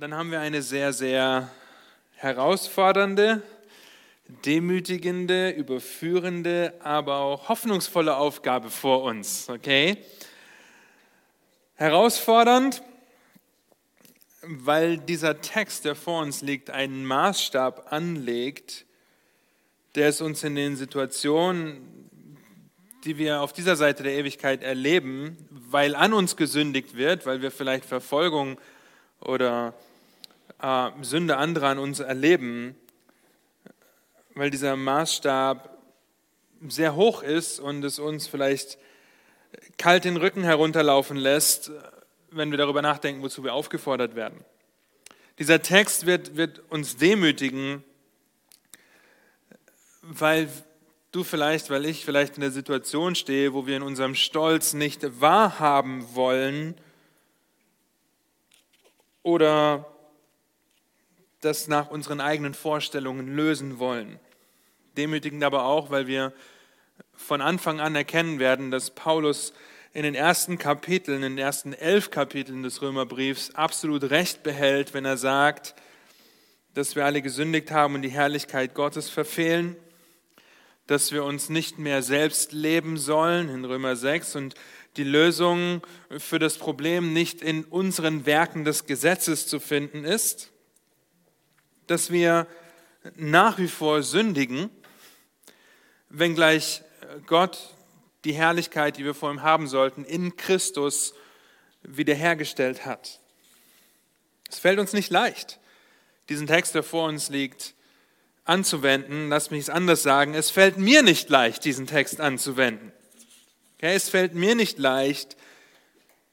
dann haben wir eine sehr, sehr herausfordernde, demütigende, überführende, aber auch hoffnungsvolle Aufgabe vor uns. Okay? Herausfordernd, weil dieser Text, der vor uns liegt, einen Maßstab anlegt, der es uns in den Situationen, die wir auf dieser Seite der Ewigkeit erleben, weil an uns gesündigt wird, weil wir vielleicht Verfolgung oder äh, Sünde anderer an uns erleben, weil dieser Maßstab sehr hoch ist und es uns vielleicht kalt den Rücken herunterlaufen lässt, wenn wir darüber nachdenken, wozu wir aufgefordert werden. Dieser Text wird, wird uns demütigen, weil du vielleicht, weil ich vielleicht in der Situation stehe, wo wir in unserem Stolz nicht wahrhaben wollen oder das nach unseren eigenen Vorstellungen lösen wollen. Demütigend aber auch, weil wir von Anfang an erkennen werden, dass Paulus in den ersten Kapiteln, in den ersten elf Kapiteln des Römerbriefs absolut recht behält, wenn er sagt, dass wir alle gesündigt haben und die Herrlichkeit Gottes verfehlen, dass wir uns nicht mehr selbst leben sollen in Römer 6 und die Lösung für das Problem nicht in unseren Werken des Gesetzes zu finden ist, dass wir nach wie vor sündigen, wenngleich Gott die Herrlichkeit, die wir vor ihm haben sollten, in Christus wiederhergestellt hat. Es fällt uns nicht leicht, diesen Text, der vor uns liegt, anzuwenden. Lass mich es anders sagen. Es fällt mir nicht leicht, diesen Text anzuwenden. Okay, es fällt mir nicht leicht,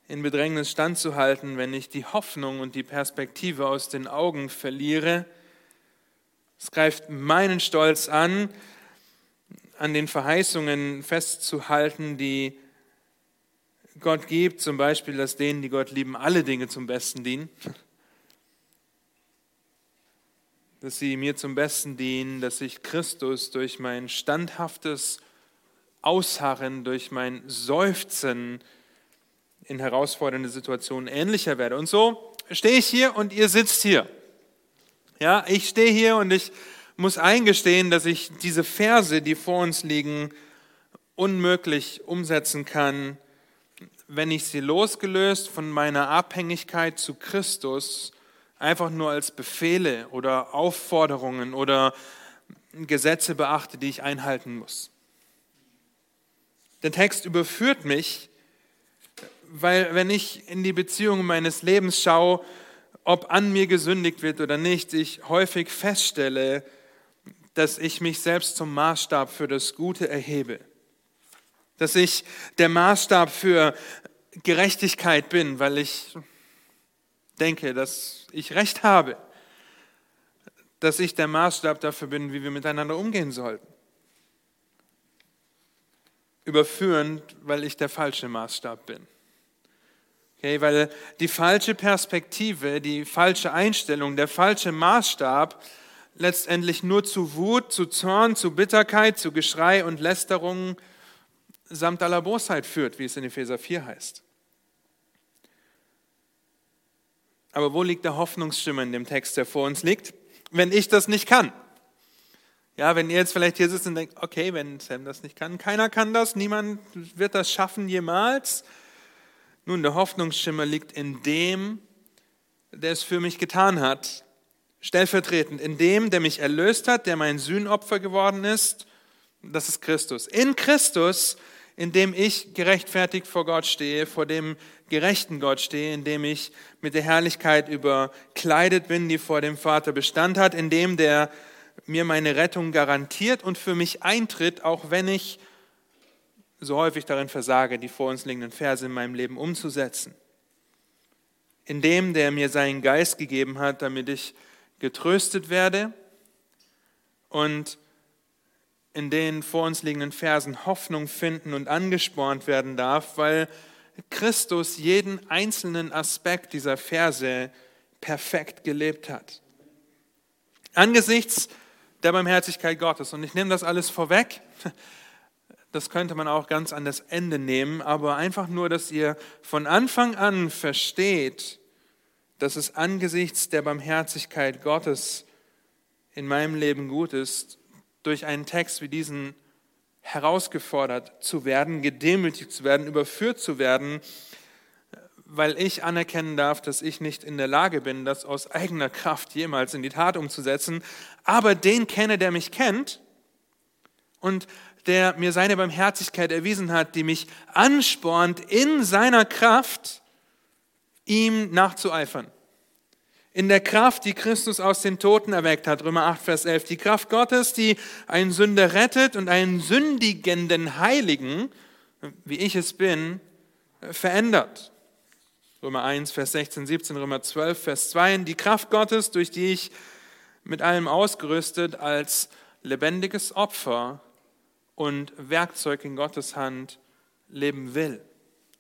in Bedrängnis standzuhalten, wenn ich die Hoffnung und die Perspektive aus den Augen verliere es greift meinen Stolz an, an den Verheißungen festzuhalten, die Gott gibt, zum Beispiel, dass denen, die Gott lieben, alle Dinge zum Besten dienen. Dass sie mir zum Besten dienen, dass ich Christus durch mein standhaftes Ausharren, durch mein Seufzen in herausfordernde Situationen ähnlicher werde. Und so stehe ich hier und ihr sitzt hier. Ja, ich stehe hier und ich muss eingestehen, dass ich diese Verse, die vor uns liegen, unmöglich umsetzen kann, wenn ich sie losgelöst von meiner Abhängigkeit zu Christus einfach nur als Befehle oder Aufforderungen oder Gesetze beachte, die ich einhalten muss. Der Text überführt mich, weil wenn ich in die Beziehungen meines Lebens schaue, ob an mir gesündigt wird oder nicht, ich häufig feststelle, dass ich mich selbst zum Maßstab für das Gute erhebe. Dass ich der Maßstab für Gerechtigkeit bin, weil ich denke, dass ich Recht habe. Dass ich der Maßstab dafür bin, wie wir miteinander umgehen sollten. Überführend, weil ich der falsche Maßstab bin. Okay, weil die falsche Perspektive, die falsche Einstellung, der falsche Maßstab letztendlich nur zu Wut, zu Zorn, zu Bitterkeit, zu Geschrei und Lästerung samt aller Bosheit führt, wie es in Epheser 4 heißt. Aber wo liegt der Hoffnungsschimmer in dem Text, der vor uns liegt? Wenn ich das nicht kann. Ja, wenn ihr jetzt vielleicht hier sitzt und denkt, okay, wenn Sam das nicht kann, keiner kann das, niemand wird das schaffen jemals, nun, der Hoffnungsschimmer liegt in dem, der es für mich getan hat, stellvertretend in dem, der mich erlöst hat, der mein Sühnopfer geworden ist, das ist Christus. In Christus, in dem ich gerechtfertigt vor Gott stehe, vor dem gerechten Gott stehe, in dem ich mit der Herrlichkeit überkleidet bin, die vor dem Vater Bestand hat, in dem der mir meine Rettung garantiert und für mich eintritt, auch wenn ich so häufig darin versage, die vor uns liegenden Verse in meinem Leben umzusetzen. In dem, der mir seinen Geist gegeben hat, damit ich getröstet werde und in den vor uns liegenden Versen Hoffnung finden und angespornt werden darf, weil Christus jeden einzelnen Aspekt dieser Verse perfekt gelebt hat. Angesichts der Barmherzigkeit Gottes, und ich nehme das alles vorweg, das könnte man auch ganz an das Ende nehmen, aber einfach nur, dass ihr von Anfang an versteht, dass es angesichts der Barmherzigkeit Gottes in meinem Leben gut ist, durch einen Text wie diesen herausgefordert zu werden, gedemütigt zu werden, überführt zu werden, weil ich anerkennen darf, dass ich nicht in der Lage bin, das aus eigener Kraft jemals in die Tat umzusetzen, aber den kenne, der mich kennt. Und der mir seine Barmherzigkeit erwiesen hat, die mich anspornt, in seiner Kraft ihm nachzueifern. In der Kraft, die Christus aus den Toten erweckt hat, Römer 8, Vers 11. Die Kraft Gottes, die einen Sünder rettet und einen sündigenden Heiligen, wie ich es bin, verändert. Römer 1, Vers 16, 17, Römer 12, Vers 2. Die Kraft Gottes, durch die ich mit allem ausgerüstet als lebendiges Opfer und Werkzeug in Gottes Hand leben will.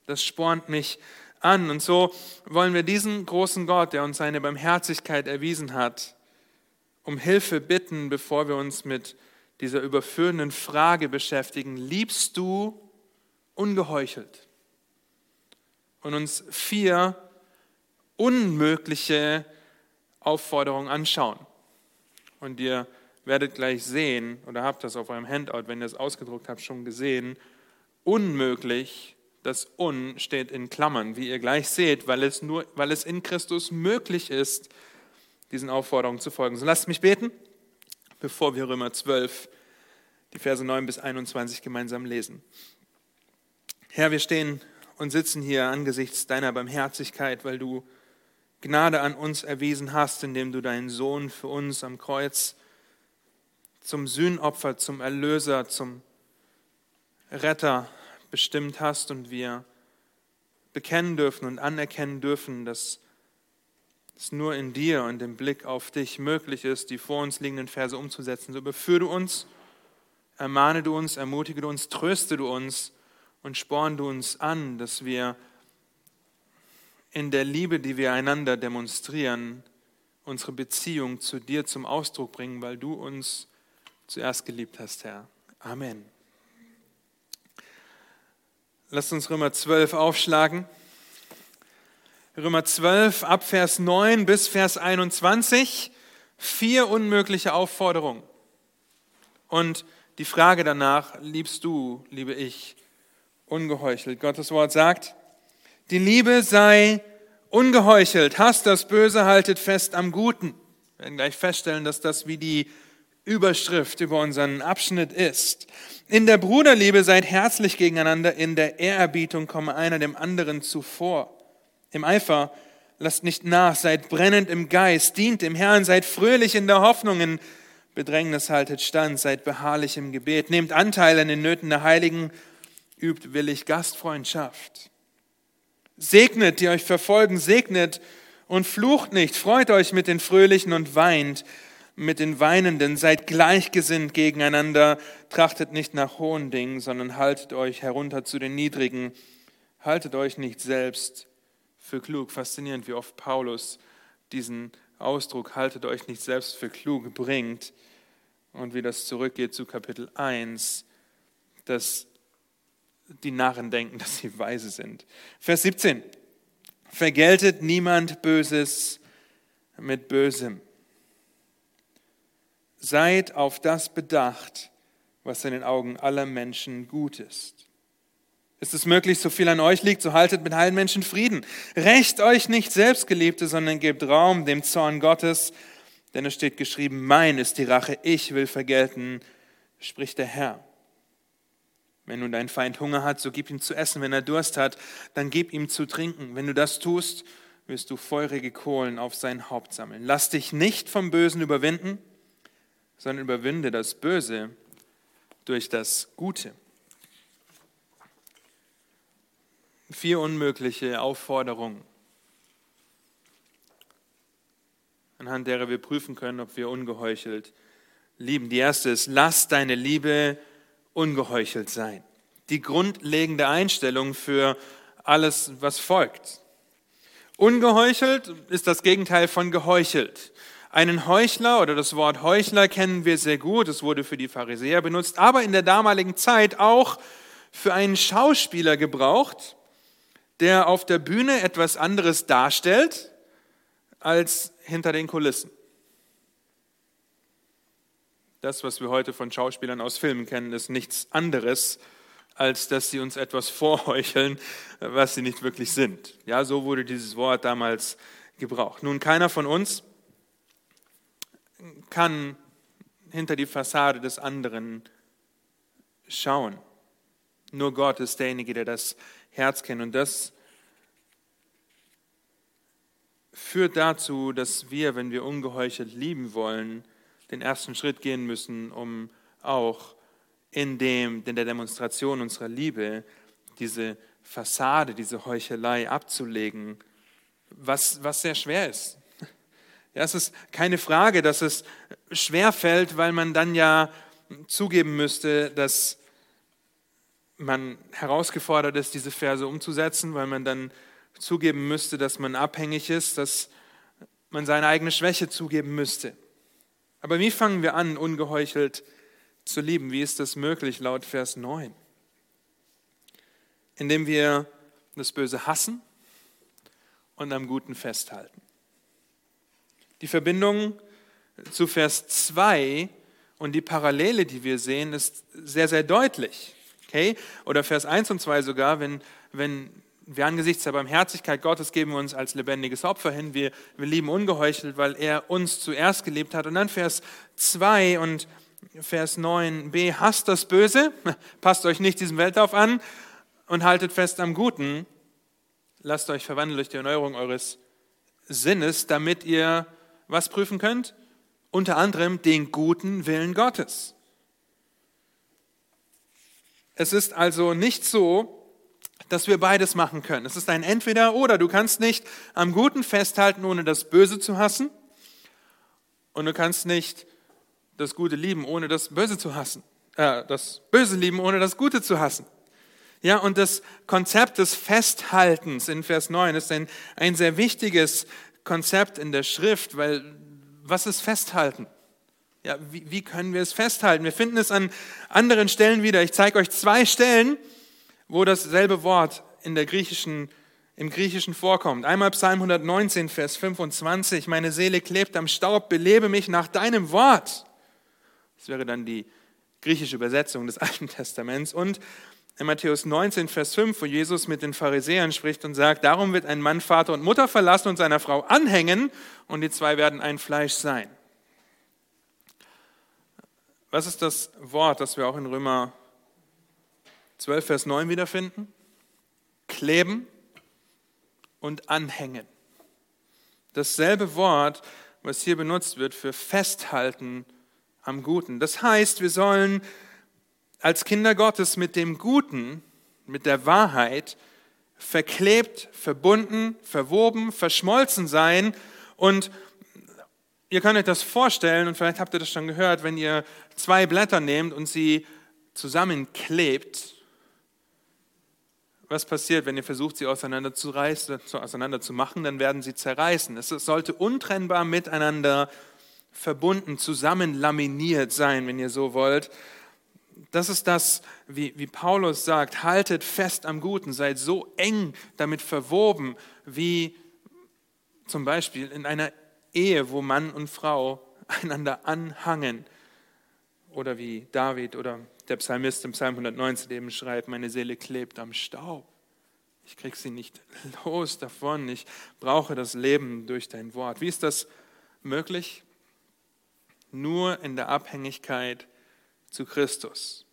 Das spornt mich an. Und so wollen wir diesen großen Gott, der uns seine Barmherzigkeit erwiesen hat, um Hilfe bitten, bevor wir uns mit dieser überführenden Frage beschäftigen. Liebst du ungeheuchelt? Und uns vier unmögliche Aufforderungen anschauen. Und ihr werdet gleich sehen, oder habt das auf eurem Handout, wenn ihr es ausgedruckt habt, schon gesehen, unmöglich, das Un steht in Klammern, wie ihr gleich seht, weil es, nur, weil es in Christus möglich ist, diesen Aufforderungen zu folgen. So lasst mich beten, bevor wir Römer 12, die Verse 9 bis 21 gemeinsam lesen. Herr, wir stehen und sitzen hier angesichts deiner Barmherzigkeit, weil du Gnade an uns erwiesen hast, indem du deinen Sohn für uns am Kreuz zum Sühnopfer, zum Erlöser, zum Retter bestimmt hast und wir bekennen dürfen und anerkennen dürfen, dass es nur in dir und im Blick auf dich möglich ist, die vor uns liegenden Verse umzusetzen. So beführe du uns, ermahne du uns, ermutige du uns, tröste du uns und sporn du uns an, dass wir in der Liebe, die wir einander demonstrieren, unsere Beziehung zu dir zum Ausdruck bringen, weil du uns zuerst geliebt hast, Herr. Amen. Lasst uns Römer 12 aufschlagen. Römer 12 ab Vers 9 bis Vers 21. Vier unmögliche Aufforderungen. Und die Frage danach, liebst du, liebe ich, ungeheuchelt? Gottes Wort sagt, die Liebe sei ungeheuchelt, hasst das Böse, haltet fest am Guten. Wir werden gleich feststellen, dass das wie die Überschrift über unseren Abschnitt ist. In der Bruderliebe seid herzlich gegeneinander, in der Ehrerbietung komme einer dem anderen zuvor. Im Eifer lasst nicht nach, seid brennend im Geist, dient dem Herrn, seid fröhlich in der Hoffnung, in Bedrängnis haltet stand, seid beharrlich im Gebet, nehmt Anteil an den Nöten der Heiligen, übt willig Gastfreundschaft. Segnet, die euch verfolgen, segnet und flucht nicht, freut euch mit den Fröhlichen und weint mit den Weinenden, seid gleichgesinnt gegeneinander, trachtet nicht nach hohen Dingen, sondern haltet euch herunter zu den Niedrigen, haltet euch nicht selbst für klug. Faszinierend, wie oft Paulus diesen Ausdruck, haltet euch nicht selbst für klug, bringt und wie das zurückgeht zu Kapitel 1, dass die Narren denken, dass sie weise sind. Vers 17. Vergeltet niemand Böses mit Bösem Seid auf das bedacht, was in den Augen aller Menschen gut ist. Ist es möglich, so viel an euch liegt, so haltet mit allen Menschen Frieden. Recht euch nicht Selbstgeliebte, sondern gebt Raum dem Zorn Gottes, denn es steht geschrieben, mein ist die Rache, ich will vergelten, spricht der Herr. Wenn nun dein Feind Hunger hat, so gib ihm zu essen. Wenn er Durst hat, dann gib ihm zu trinken. Wenn du das tust, wirst du feurige Kohlen auf sein Haupt sammeln. Lass dich nicht vom Bösen überwinden, sondern überwinde das Böse durch das Gute. Vier unmögliche Aufforderungen, anhand derer wir prüfen können, ob wir ungeheuchelt lieben. Die erste ist, lass deine Liebe ungeheuchelt sein. Die grundlegende Einstellung für alles, was folgt. Ungeheuchelt ist das Gegenteil von geheuchelt. Einen Heuchler oder das Wort Heuchler kennen wir sehr gut, es wurde für die Pharisäer benutzt, aber in der damaligen Zeit auch für einen Schauspieler gebraucht, der auf der Bühne etwas anderes darstellt, als hinter den Kulissen. Das, was wir heute von Schauspielern aus Filmen kennen, ist nichts anderes, als dass sie uns etwas vorheucheln, was sie nicht wirklich sind. Ja, so wurde dieses Wort damals gebraucht. Nun, keiner von uns kann hinter die Fassade des anderen schauen. Nur Gott ist derjenige, der das Herz kennt. Und das führt dazu, dass wir, wenn wir ungeheuchelt lieben wollen, den ersten Schritt gehen müssen, um auch in, dem, in der Demonstration unserer Liebe diese Fassade, diese Heuchelei abzulegen, was, was sehr schwer ist. Ja, es ist keine Frage, dass es schwer fällt, weil man dann ja zugeben müsste, dass man herausgefordert ist, diese Verse umzusetzen, weil man dann zugeben müsste, dass man abhängig ist, dass man seine eigene Schwäche zugeben müsste. Aber wie fangen wir an, ungeheuchelt zu lieben? Wie ist das möglich laut Vers 9? Indem wir das Böse hassen und am Guten festhalten. Die Verbindung zu Vers 2 und die Parallele, die wir sehen, ist sehr, sehr deutlich. Okay? Oder Vers 1 und 2 sogar, wenn, wenn wir angesichts der Barmherzigkeit Gottes geben wir uns als lebendiges Opfer hin. Wir, wir lieben ungeheuchelt, weil er uns zuerst geliebt hat. Und dann Vers 2 und Vers 9b, hasst das Böse, passt euch nicht diesem Weltlauf an und haltet fest am Guten. Lasst euch verwandeln durch die Erneuerung eures Sinnes, damit ihr was prüfen könnt? Unter anderem den guten Willen Gottes. Es ist also nicht so, dass wir beides machen können. Es ist ein Entweder oder. Du kannst nicht am Guten festhalten, ohne das Böse zu hassen. Und du kannst nicht das Gute lieben, ohne das Böse zu hassen. Äh, das Böse lieben, ohne das Gute zu hassen. Ja, und das Konzept des Festhaltens in Vers 9 ist ein, ein sehr wichtiges Konzept in der Schrift, weil was ist Festhalten? Ja, wie, wie können wir es festhalten? Wir finden es an anderen Stellen wieder. Ich zeige euch zwei Stellen, wo dasselbe Wort in der griechischen, im Griechischen vorkommt. Einmal Psalm 119, Vers 25. Meine Seele klebt am Staub, belebe mich nach deinem Wort. Das wäre dann die griechische Übersetzung des Alten Testaments. Und in Matthäus 19, Vers 5, wo Jesus mit den Pharisäern spricht und sagt, darum wird ein Mann Vater und Mutter verlassen und seiner Frau anhängen und die zwei werden ein Fleisch sein. Was ist das Wort, das wir auch in Römer 12, Vers 9 wiederfinden. Kleben und anhängen. Dasselbe Wort, was hier benutzt wird für festhalten am Guten. Das heißt, wir sollen als Kinder Gottes mit dem Guten, mit der Wahrheit verklebt, verbunden, verwoben, verschmolzen sein. Und ihr könnt euch das vorstellen, und vielleicht habt ihr das schon gehört, wenn ihr zwei Blätter nehmt und sie zusammenklebt, was passiert, wenn ihr versucht, sie auseinander zu, auseinander zu machen, dann werden sie zerreißen. Es sollte untrennbar miteinander verbunden, zusammen laminiert sein, wenn ihr so wollt. Das ist das, wie, wie Paulus sagt, haltet fest am Guten, seid so eng damit verwoben, wie zum Beispiel in einer Ehe, wo Mann und Frau einander anhangen. Oder wie David oder der Psalmist im Psalm 119 eben schreibt, meine Seele klebt am Staub. Ich kriege sie nicht los davon. Ich brauche das Leben durch dein Wort. Wie ist das möglich? Nur in der Abhängigkeit zu Christus.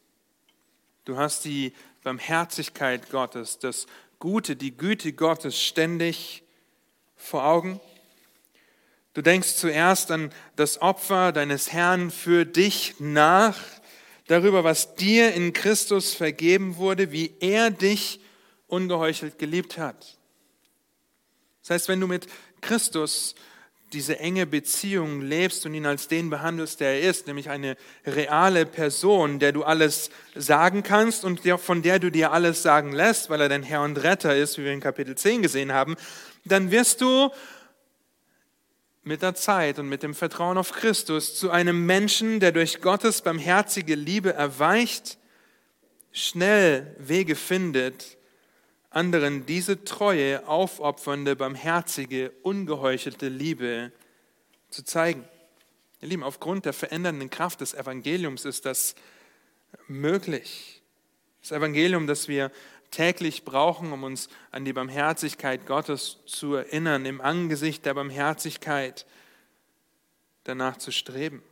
Du hast die Barmherzigkeit Gottes, das Gute, die Güte Gottes ständig vor Augen. Du denkst zuerst an das Opfer deines Herrn für dich nach, darüber, was dir in Christus vergeben wurde, wie er dich ungeheuchelt geliebt hat. Das heißt, wenn du mit Christus diese enge Beziehung lebst und ihn als den behandelst, der er ist, nämlich eine reale Person, der du alles sagen kannst und von der du dir alles sagen lässt, weil er dein Herr und Retter ist, wie wir in Kapitel 10 gesehen haben, dann wirst du mit der Zeit und mit dem Vertrauen auf Christus zu einem Menschen, der durch Gottes barmherzige Liebe erweicht, schnell Wege findet, anderen diese treue, aufopfernde, barmherzige, ungeheuchelte Liebe zu zeigen. Ihr Lieben, aufgrund der verändernden Kraft des Evangeliums ist das möglich. Das Evangelium, das wir täglich brauchen, um uns an die Barmherzigkeit Gottes zu erinnern, im Angesicht der Barmherzigkeit danach zu streben.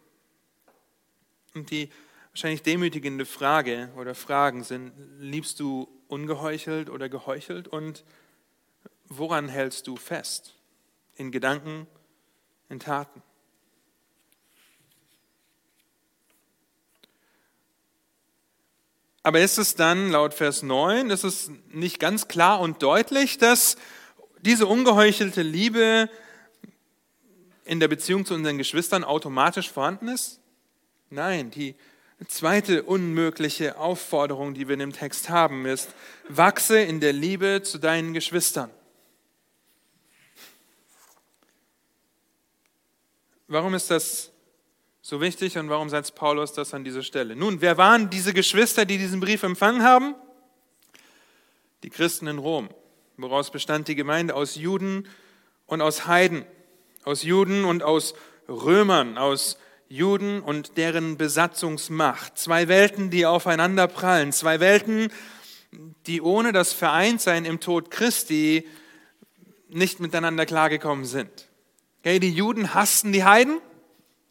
Und die wahrscheinlich demütigende Frage oder Fragen sind, liebst du ungeheuchelt oder geheuchelt und woran hältst du fest? In Gedanken, in Taten. Aber ist es dann laut Vers 9, ist es nicht ganz klar und deutlich, dass diese ungeheuchelte Liebe in der Beziehung zu unseren Geschwistern automatisch vorhanden ist? Nein, die zweite unmögliche Aufforderung, die wir in dem Text haben, ist, wachse in der Liebe zu deinen Geschwistern. Warum ist das so wichtig und warum setzt Paulus das an diese Stelle? Nun, wer waren diese Geschwister, die diesen Brief empfangen haben? Die Christen in Rom. Woraus bestand die Gemeinde? Aus Juden und aus Heiden. Aus Juden und aus Römern, aus Juden und deren Besatzungsmacht. Zwei Welten, die aufeinander prallen. Zwei Welten, die ohne das Vereintsein im Tod Christi nicht miteinander klargekommen sind. Okay, die Juden hassten die Heiden.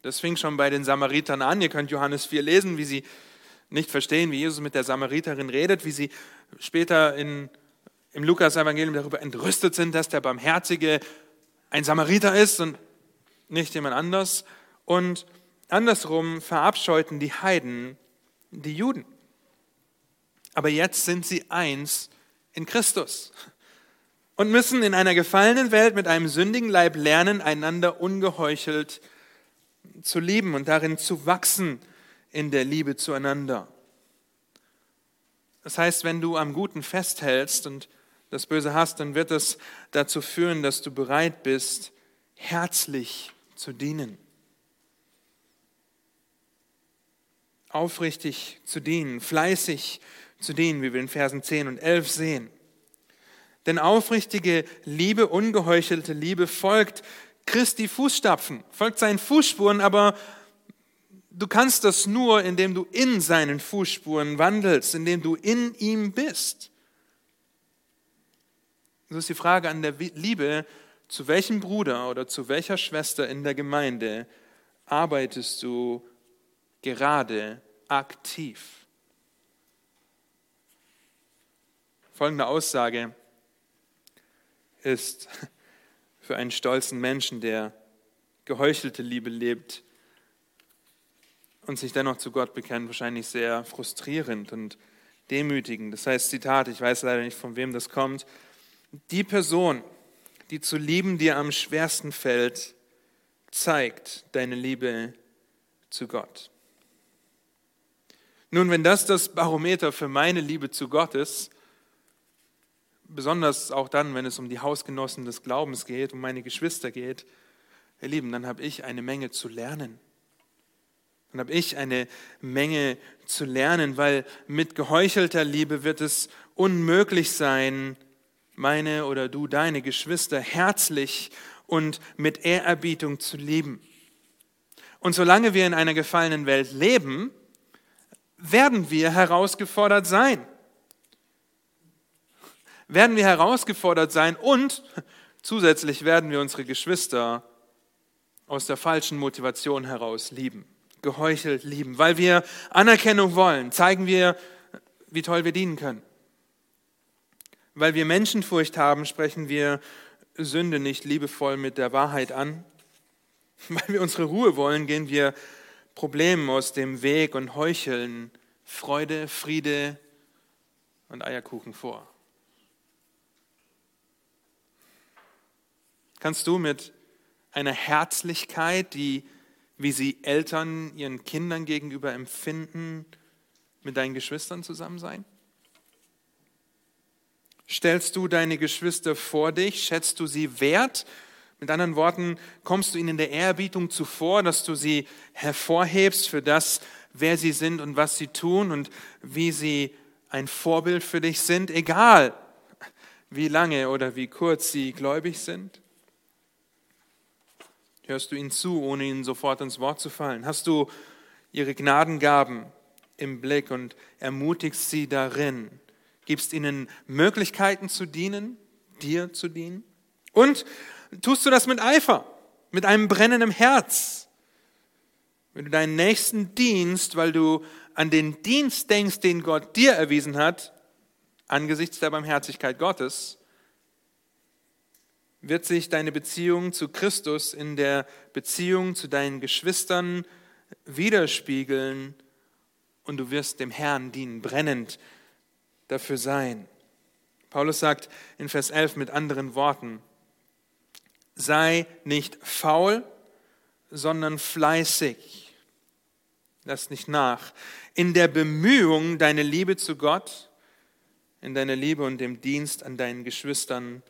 Das fing schon bei den Samaritern an. Ihr könnt Johannes 4 lesen, wie sie nicht verstehen, wie Jesus mit der Samariterin redet, wie sie später in, im Lukas-Evangelium darüber entrüstet sind, dass der Barmherzige ein Samariter ist und nicht jemand anders. Und Andersrum verabscheuten die Heiden die Juden. Aber jetzt sind sie eins in Christus und müssen in einer gefallenen Welt mit einem sündigen Leib lernen, einander ungeheuchelt zu lieben und darin zu wachsen in der Liebe zueinander. Das heißt, wenn du am Guten festhältst und das Böse hast, dann wird es dazu führen, dass du bereit bist, herzlich zu dienen. Aufrichtig zu dienen, fleißig zu dienen, wie wir in Versen 10 und 11 sehen. Denn aufrichtige Liebe, ungeheuchelte Liebe folgt Christi Fußstapfen, folgt seinen Fußspuren, aber du kannst das nur, indem du in seinen Fußspuren wandelst, indem du in ihm bist. So ist die Frage an der Liebe, zu welchem Bruder oder zu welcher Schwester in der Gemeinde arbeitest du gerade aktiv. Folgende Aussage ist für einen stolzen Menschen, der geheuchelte Liebe lebt und sich dennoch zu Gott bekennt, wahrscheinlich sehr frustrierend und demütigend. Das heißt, Zitat, ich weiß leider nicht, von wem das kommt, die Person, die zu lieben dir am schwersten fällt, zeigt deine Liebe zu Gott. Nun, wenn das das Barometer für meine Liebe zu Gott ist, besonders auch dann, wenn es um die Hausgenossen des Glaubens geht, um meine Geschwister geht, ihr Lieben, dann habe ich eine Menge zu lernen. Dann habe ich eine Menge zu lernen, weil mit geheuchelter Liebe wird es unmöglich sein, meine oder du, deine Geschwister herzlich und mit Ehrerbietung zu lieben. Und solange wir in einer gefallenen Welt leben, werden wir herausgefordert sein. Werden wir herausgefordert sein und zusätzlich werden wir unsere Geschwister aus der falschen Motivation heraus lieben, geheuchelt lieben. Weil wir Anerkennung wollen, zeigen wir, wie toll wir dienen können. Weil wir Menschenfurcht haben, sprechen wir Sünde nicht liebevoll mit der Wahrheit an. Weil wir unsere Ruhe wollen, gehen wir Problemen aus dem Weg und heucheln Freude, Friede und Eierkuchen vor. Kannst du mit einer Herzlichkeit, die, wie sie Eltern ihren Kindern gegenüber empfinden, mit deinen Geschwistern zusammen sein? Stellst du deine Geschwister vor dich? Schätzt du sie wert? Mit anderen Worten, kommst du ihnen in der Ehrerbietung zuvor, dass du sie hervorhebst für das, wer sie sind und was sie tun und wie sie ein Vorbild für dich sind, egal wie lange oder wie kurz sie gläubig sind? Hörst du ihnen zu, ohne ihnen sofort ins Wort zu fallen? Hast du ihre Gnadengaben im Blick und ermutigst sie darin? Gibst ihnen Möglichkeiten zu dienen, dir zu dienen? Und tust du das mit Eifer, mit einem brennenden Herz? Wenn du deinen Nächsten dienst, weil du an den Dienst denkst, den Gott dir erwiesen hat, angesichts der Barmherzigkeit Gottes, wird sich deine Beziehung zu Christus in der Beziehung zu deinen Geschwistern widerspiegeln und du wirst dem Herrn dienen, brennend dafür sein. Paulus sagt in Vers 11 mit anderen Worten, sei nicht faul, sondern fleißig. Lass nicht nach. In der Bemühung, deine Liebe zu Gott, in deiner Liebe und dem Dienst an deinen Geschwistern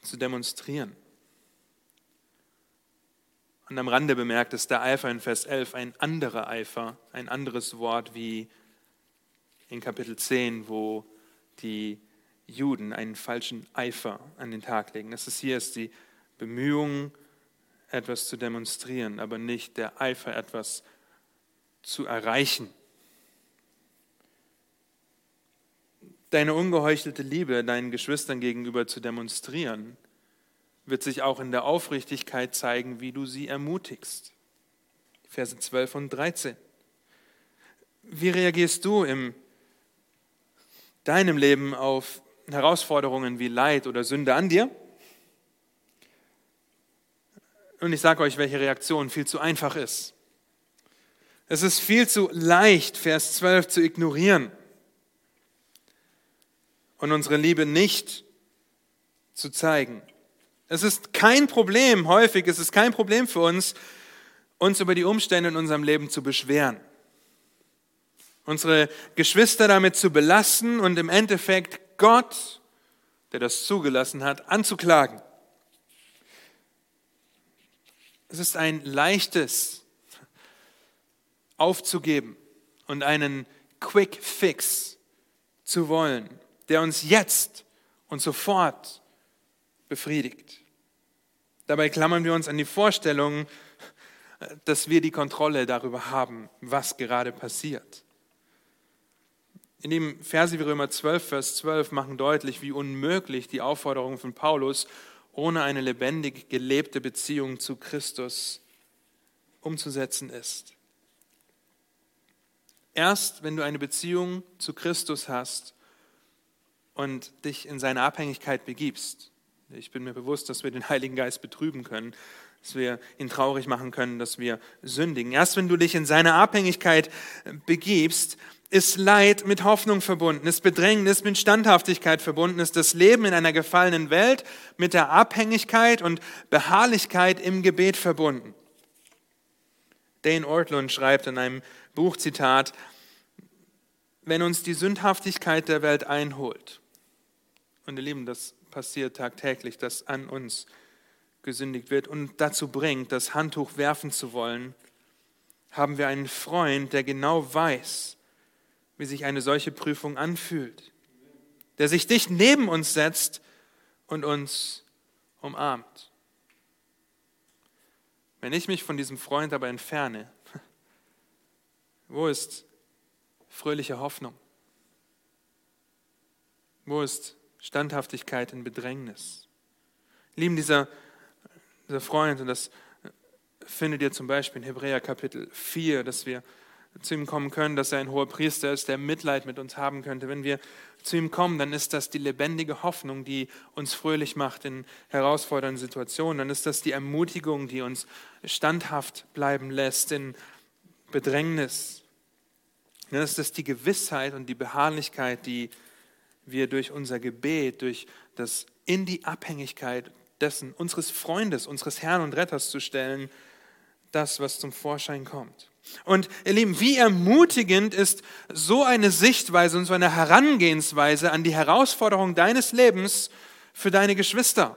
zu demonstrieren. Und am Rande bemerkt ist der Eifer in Vers 11 ein anderer Eifer, ein anderes Wort wie in Kapitel 10, wo die Juden einen falschen Eifer an den Tag legen. Das ist hier ist die Bemühung, etwas zu demonstrieren, aber nicht der Eifer, etwas zu erreichen. Deine ungeheuchelte Liebe deinen Geschwistern gegenüber zu demonstrieren, wird sich auch in der Aufrichtigkeit zeigen, wie du sie ermutigst. Verse 12 und 13. Wie reagierst du in deinem Leben auf Herausforderungen wie Leid oder Sünde an dir? Und ich sage euch, welche Reaktion viel zu einfach ist. Es ist viel zu leicht, Vers 12 zu ignorieren und unsere Liebe nicht zu zeigen. Es ist kein Problem, häufig ist es kein Problem für uns, uns über die Umstände in unserem Leben zu beschweren. Unsere Geschwister damit zu belassen und im Endeffekt Gott, der das zugelassen hat, anzuklagen. Es ist ein leichtes aufzugeben und einen Quick Fix zu wollen, der uns jetzt und sofort befriedigt. Dabei klammern wir uns an die Vorstellung, dass wir die Kontrolle darüber haben, was gerade passiert. In dem Verse wie Römer 12, Vers 12 machen deutlich, wie unmöglich die Aufforderung von Paulus ohne eine lebendig gelebte Beziehung zu Christus umzusetzen ist. Erst wenn du eine Beziehung zu Christus hast und dich in seine Abhängigkeit begibst, ich bin mir bewusst, dass wir den Heiligen Geist betrüben können, dass wir ihn traurig machen können, dass wir sündigen. Erst wenn du dich in seine Abhängigkeit begibst, ist Leid mit Hoffnung verbunden, ist Bedrängnis mit Standhaftigkeit verbunden, ist das Leben in einer gefallenen Welt mit der Abhängigkeit und Beharrlichkeit im Gebet verbunden. Dane Ortlund schreibt in einem Buchzitat, wenn uns die Sündhaftigkeit der Welt einholt, und ihr Lieben, das passiert tagtäglich, dass an uns gesündigt wird und dazu bringt, das Handtuch werfen zu wollen, haben wir einen Freund, der genau weiß, wie sich eine solche Prüfung anfühlt, der sich dicht neben uns setzt und uns umarmt. Wenn ich mich von diesem Freund aber entferne, wo ist fröhliche Hoffnung? Wo ist Standhaftigkeit in Bedrängnis? Lieben, dieser, dieser Freund, und das findet ihr zum Beispiel in Hebräer Kapitel 4, dass wir zu ihm kommen können, dass er ein hoher Priester ist, der Mitleid mit uns haben könnte. Wenn wir zu ihm kommen, dann ist das die lebendige Hoffnung, die uns fröhlich macht in herausfordernden Situationen. Dann ist das die Ermutigung, die uns standhaft bleiben lässt in Bedrängnis. Dann ist das die Gewissheit und die Beharrlichkeit, die wir durch unser Gebet, durch das in die Abhängigkeit dessen, unseres Freundes, unseres Herrn und Retters zu stellen, das, was zum Vorschein kommt. Und ihr Lieben, wie ermutigend ist so eine Sichtweise und so eine Herangehensweise an die Herausforderung deines Lebens für deine Geschwister.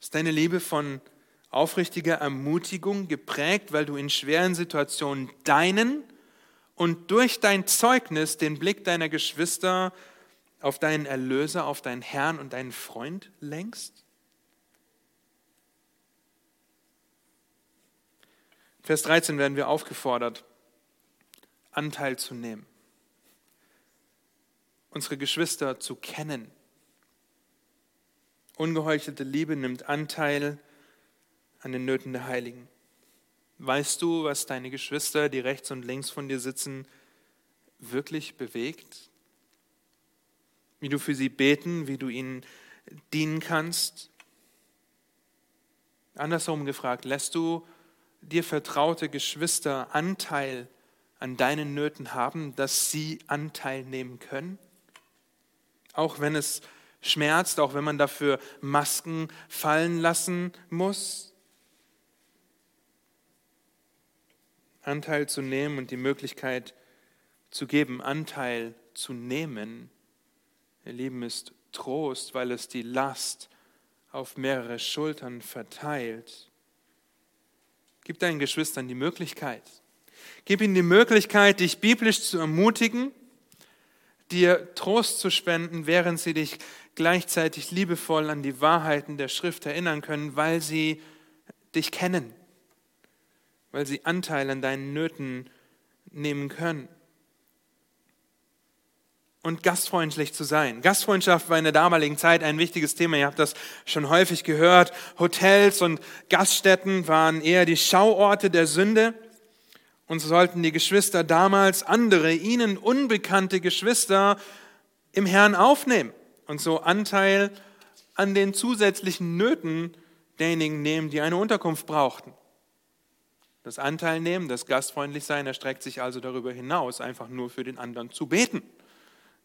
Ist deine Liebe von aufrichtiger Ermutigung geprägt, weil du in schweren Situationen deinen und durch dein Zeugnis den Blick deiner Geschwister auf deinen Erlöser, auf deinen Herrn und deinen Freund lenkst? Vers 13 werden wir aufgefordert, Anteil zu nehmen, unsere Geschwister zu kennen. Ungeheuchelte Liebe nimmt Anteil an den Nöten der Heiligen. Weißt du, was deine Geschwister, die rechts und links von dir sitzen, wirklich bewegt? Wie du für sie beten, wie du ihnen dienen kannst? Andersherum gefragt, lässt du dir vertraute Geschwister Anteil an deinen Nöten haben, dass sie Anteil nehmen können? Auch wenn es schmerzt, auch wenn man dafür Masken fallen lassen muss? Anteil zu nehmen und die Möglichkeit zu geben, Anteil zu nehmen, ihr Lieben, ist Trost, weil es die Last auf mehrere Schultern verteilt. Gib deinen Geschwistern die Möglichkeit. Gib ihnen die Möglichkeit, dich biblisch zu ermutigen, dir Trost zu spenden, während sie dich gleichzeitig liebevoll an die Wahrheiten der Schrift erinnern können, weil sie dich kennen weil sie Anteil an deinen Nöten nehmen können. Und gastfreundlich zu sein. Gastfreundschaft war in der damaligen Zeit ein wichtiges Thema. Ihr habt das schon häufig gehört. Hotels und Gaststätten waren eher die Schauorte der Sünde. Und so sollten die Geschwister damals andere, ihnen unbekannte Geschwister im Herrn aufnehmen und so Anteil an den zusätzlichen Nöten derjenigen nehmen, die eine Unterkunft brauchten. Das Anteil nehmen, das gastfreundlich sein, erstreckt sich also darüber hinaus, einfach nur für den anderen zu beten,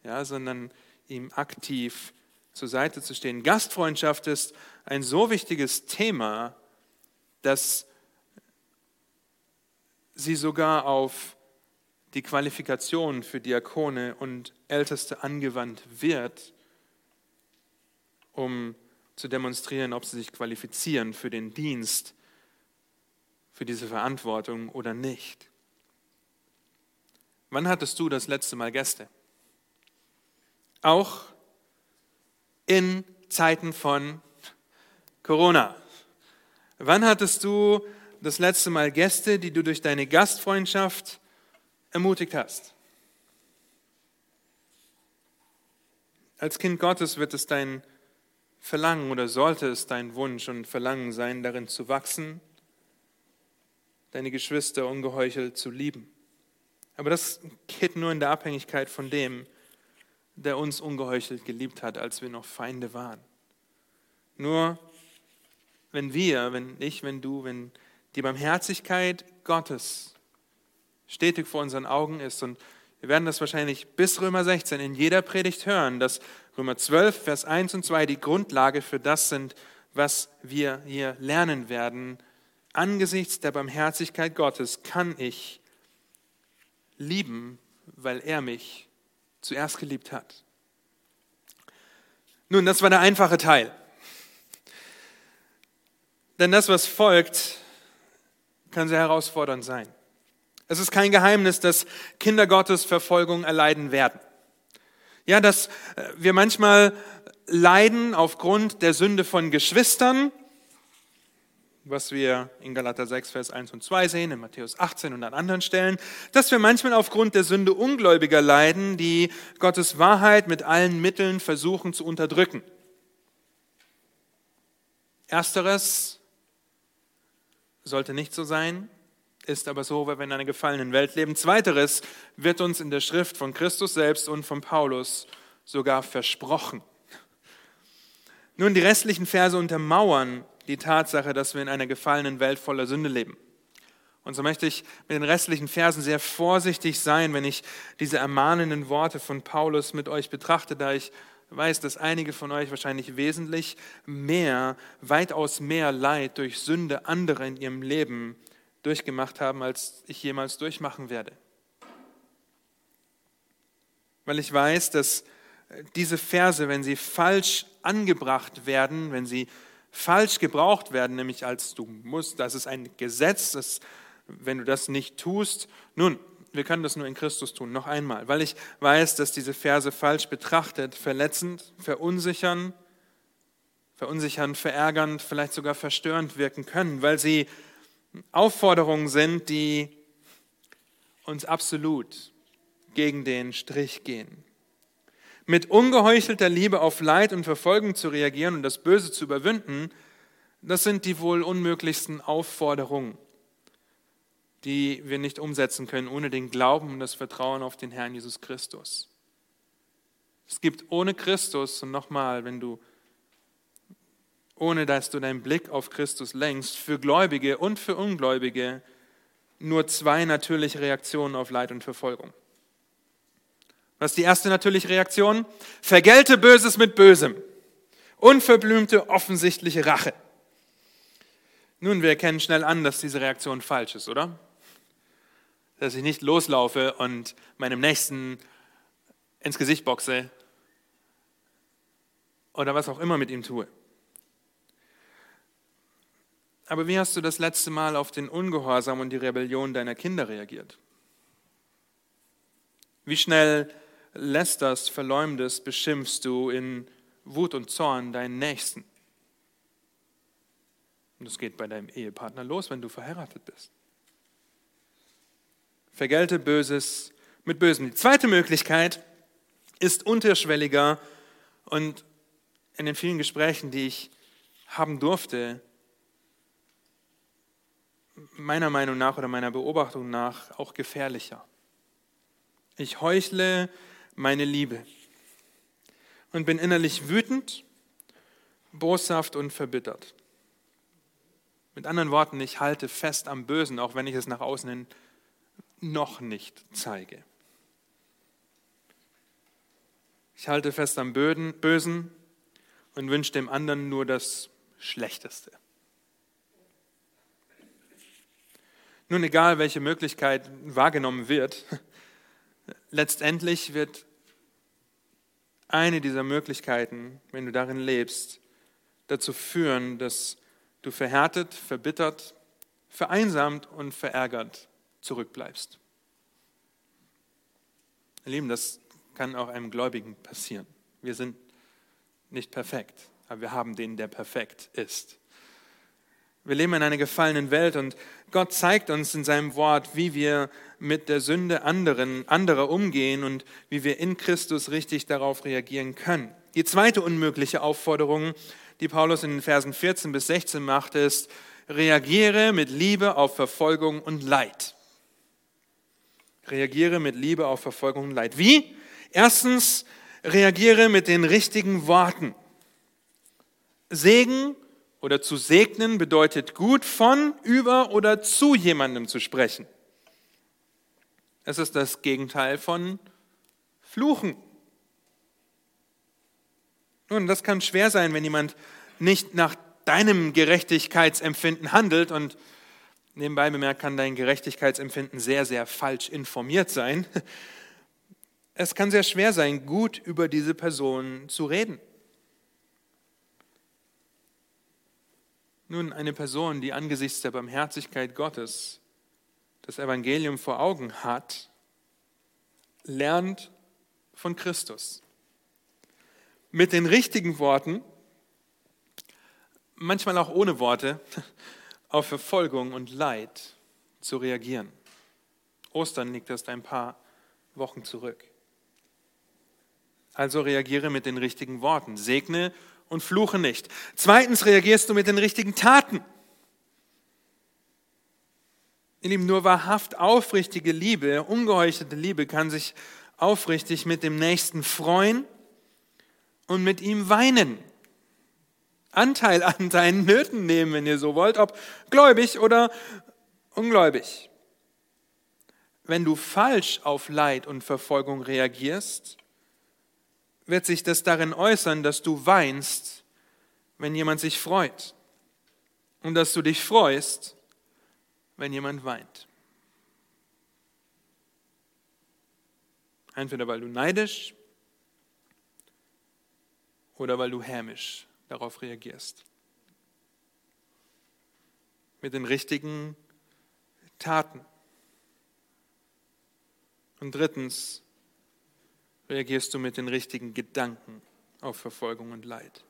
ja, sondern ihm aktiv zur Seite zu stehen. Gastfreundschaft ist ein so wichtiges Thema, dass sie sogar auf die Qualifikation für Diakone und Älteste angewandt wird, um zu demonstrieren, ob sie sich qualifizieren für den Dienst für diese Verantwortung oder nicht. Wann hattest du das letzte Mal Gäste? Auch in Zeiten von Corona. Wann hattest du das letzte Mal Gäste, die du durch deine Gastfreundschaft ermutigt hast? Als Kind Gottes wird es dein Verlangen oder sollte es dein Wunsch und Verlangen sein, darin zu wachsen deine Geschwister ungeheuchelt zu lieben. Aber das geht nur in der Abhängigkeit von dem, der uns ungeheuchelt geliebt hat, als wir noch Feinde waren. Nur wenn wir, wenn ich, wenn du, wenn die Barmherzigkeit Gottes stetig vor unseren Augen ist und wir werden das wahrscheinlich bis Römer 16 in jeder Predigt hören, dass Römer 12, Vers 1 und 2 die Grundlage für das sind, was wir hier lernen werden angesichts der Barmherzigkeit Gottes kann ich lieben, weil er mich zuerst geliebt hat. Nun, das war der einfache Teil. Denn das, was folgt, kann sehr herausfordernd sein. Es ist kein Geheimnis, dass Kinder Gottes Verfolgung erleiden werden. Ja, dass äh, wir manchmal leiden aufgrund der Sünde von Geschwistern, was wir in Galater 6, Vers 1 und 2 sehen, in Matthäus 18 und an anderen Stellen, dass wir manchmal aufgrund der Sünde Ungläubiger leiden, die Gottes Wahrheit mit allen Mitteln versuchen zu unterdrücken. Ersteres sollte nicht so sein, ist aber so, weil wir in einer gefallenen Welt leben. Zweiteres wird uns in der Schrift von Christus selbst und von Paulus sogar versprochen. Nun, die restlichen Verse untermauern die Tatsache, dass wir in einer gefallenen Welt voller Sünde leben. Und so möchte ich mit den restlichen Versen sehr vorsichtig sein, wenn ich diese ermahnenden Worte von Paulus mit euch betrachte, da ich weiß, dass einige von euch wahrscheinlich wesentlich mehr, weitaus mehr Leid durch Sünde anderer in ihrem Leben durchgemacht haben, als ich jemals durchmachen werde. Weil ich weiß, dass diese Verse, wenn sie falsch angebracht werden, wenn sie falsch gebraucht werden, nämlich als du musst, das ist ein Gesetz, das, wenn du das nicht tust, nun, wir können das nur in Christus tun. Noch einmal, weil ich weiß, dass diese Verse falsch betrachtet, verletzend, verunsichern, verunsichern, verärgernd, vielleicht sogar verstörend wirken können, weil sie Aufforderungen sind, die uns absolut gegen den Strich gehen. Mit ungeheuchelter Liebe auf Leid und Verfolgung zu reagieren und das Böse zu überwinden, das sind die wohl unmöglichsten Aufforderungen, die wir nicht umsetzen können ohne den Glauben und das Vertrauen auf den Herrn Jesus Christus. Es gibt ohne Christus, und nochmal, wenn du, ohne dass du deinen Blick auf Christus lenkst, für Gläubige und für Ungläubige nur zwei natürliche Reaktionen auf Leid und Verfolgung. Was ist die erste natürliche Reaktion? Vergelte Böses mit Bösem. Unverblümte, offensichtliche Rache. Nun, wir erkennen schnell an, dass diese Reaktion falsch ist, oder? Dass ich nicht loslaufe und meinem Nächsten ins Gesicht boxe oder was auch immer mit ihm tue. Aber wie hast du das letzte Mal auf den Ungehorsam und die Rebellion deiner Kinder reagiert? Wie schnell lästerst, verleumdest, beschimpfst du in Wut und Zorn deinen Nächsten? Und das geht bei deinem Ehepartner los, wenn du verheiratet bist. Vergelte Böses mit Bösem. Die zweite Möglichkeit ist unterschwelliger und in den vielen Gesprächen, die ich haben durfte, meiner Meinung nach oder meiner Beobachtung nach auch gefährlicher. Ich heuchle meine Liebe und bin innerlich wütend, boshaft und verbittert. Mit anderen Worten, ich halte fest am Bösen, auch wenn ich es nach außen hin noch nicht zeige. Ich halte fest am Bösen und wünsche dem anderen nur das Schlechteste. Nun, egal welche Möglichkeit wahrgenommen wird, letztendlich wird eine dieser Möglichkeiten, wenn du darin lebst, dazu führen, dass du verhärtet, verbittert, vereinsamt und verärgert zurückbleibst. Ihr Lieben, das kann auch einem Gläubigen passieren. Wir sind nicht perfekt, aber wir haben den, der perfekt ist. Wir leben in einer gefallenen Welt und Gott zeigt uns in seinem Wort, wie wir mit der Sünde anderen, anderer umgehen und wie wir in Christus richtig darauf reagieren können. Die zweite unmögliche Aufforderung die Paulus in den Versen 14 bis 16 macht, ist, reagiere mit Liebe auf Verfolgung und Leid. Reagiere mit Liebe auf Verfolgung und Leid. Wie? Erstens, reagiere mit den richtigen Worten. Segen oder zu segnen bedeutet gut von, über oder zu jemandem zu sprechen. Es ist das Gegenteil von Fluchen. Nun, das kann schwer sein, wenn jemand nicht nach deinem Gerechtigkeitsempfinden handelt und nebenbei bemerkt kann dein Gerechtigkeitsempfinden sehr, sehr falsch informiert sein. Es kann sehr schwer sein, gut über diese Person zu reden. Nun, eine Person, die angesichts der Barmherzigkeit Gottes das Evangelium vor Augen hat, lernt von Christus mit den richtigen Worten, manchmal auch ohne Worte, auf Verfolgung und Leid zu reagieren. Ostern liegt erst ein paar Wochen zurück. Also reagiere mit den richtigen Worten. Segne und fluche nicht. Zweitens reagierst du mit den richtigen Taten. Ihr Lieben, nur wahrhaft aufrichtige Liebe, ungeheuchelte Liebe kann sich aufrichtig mit dem Nächsten freuen und mit ihm weinen. Anteil an seinen Nöten nehmen, wenn ihr so wollt, ob gläubig oder ungläubig. Wenn du falsch auf Leid und Verfolgung reagierst, wird sich das darin äußern, dass du weinst, wenn jemand sich freut und dass du dich freust, wenn jemand weint. Entweder weil du neidisch oder weil du hämisch darauf reagierst. Mit den richtigen Taten. Und drittens, reagierst du mit den richtigen Gedanken auf Verfolgung und Leid?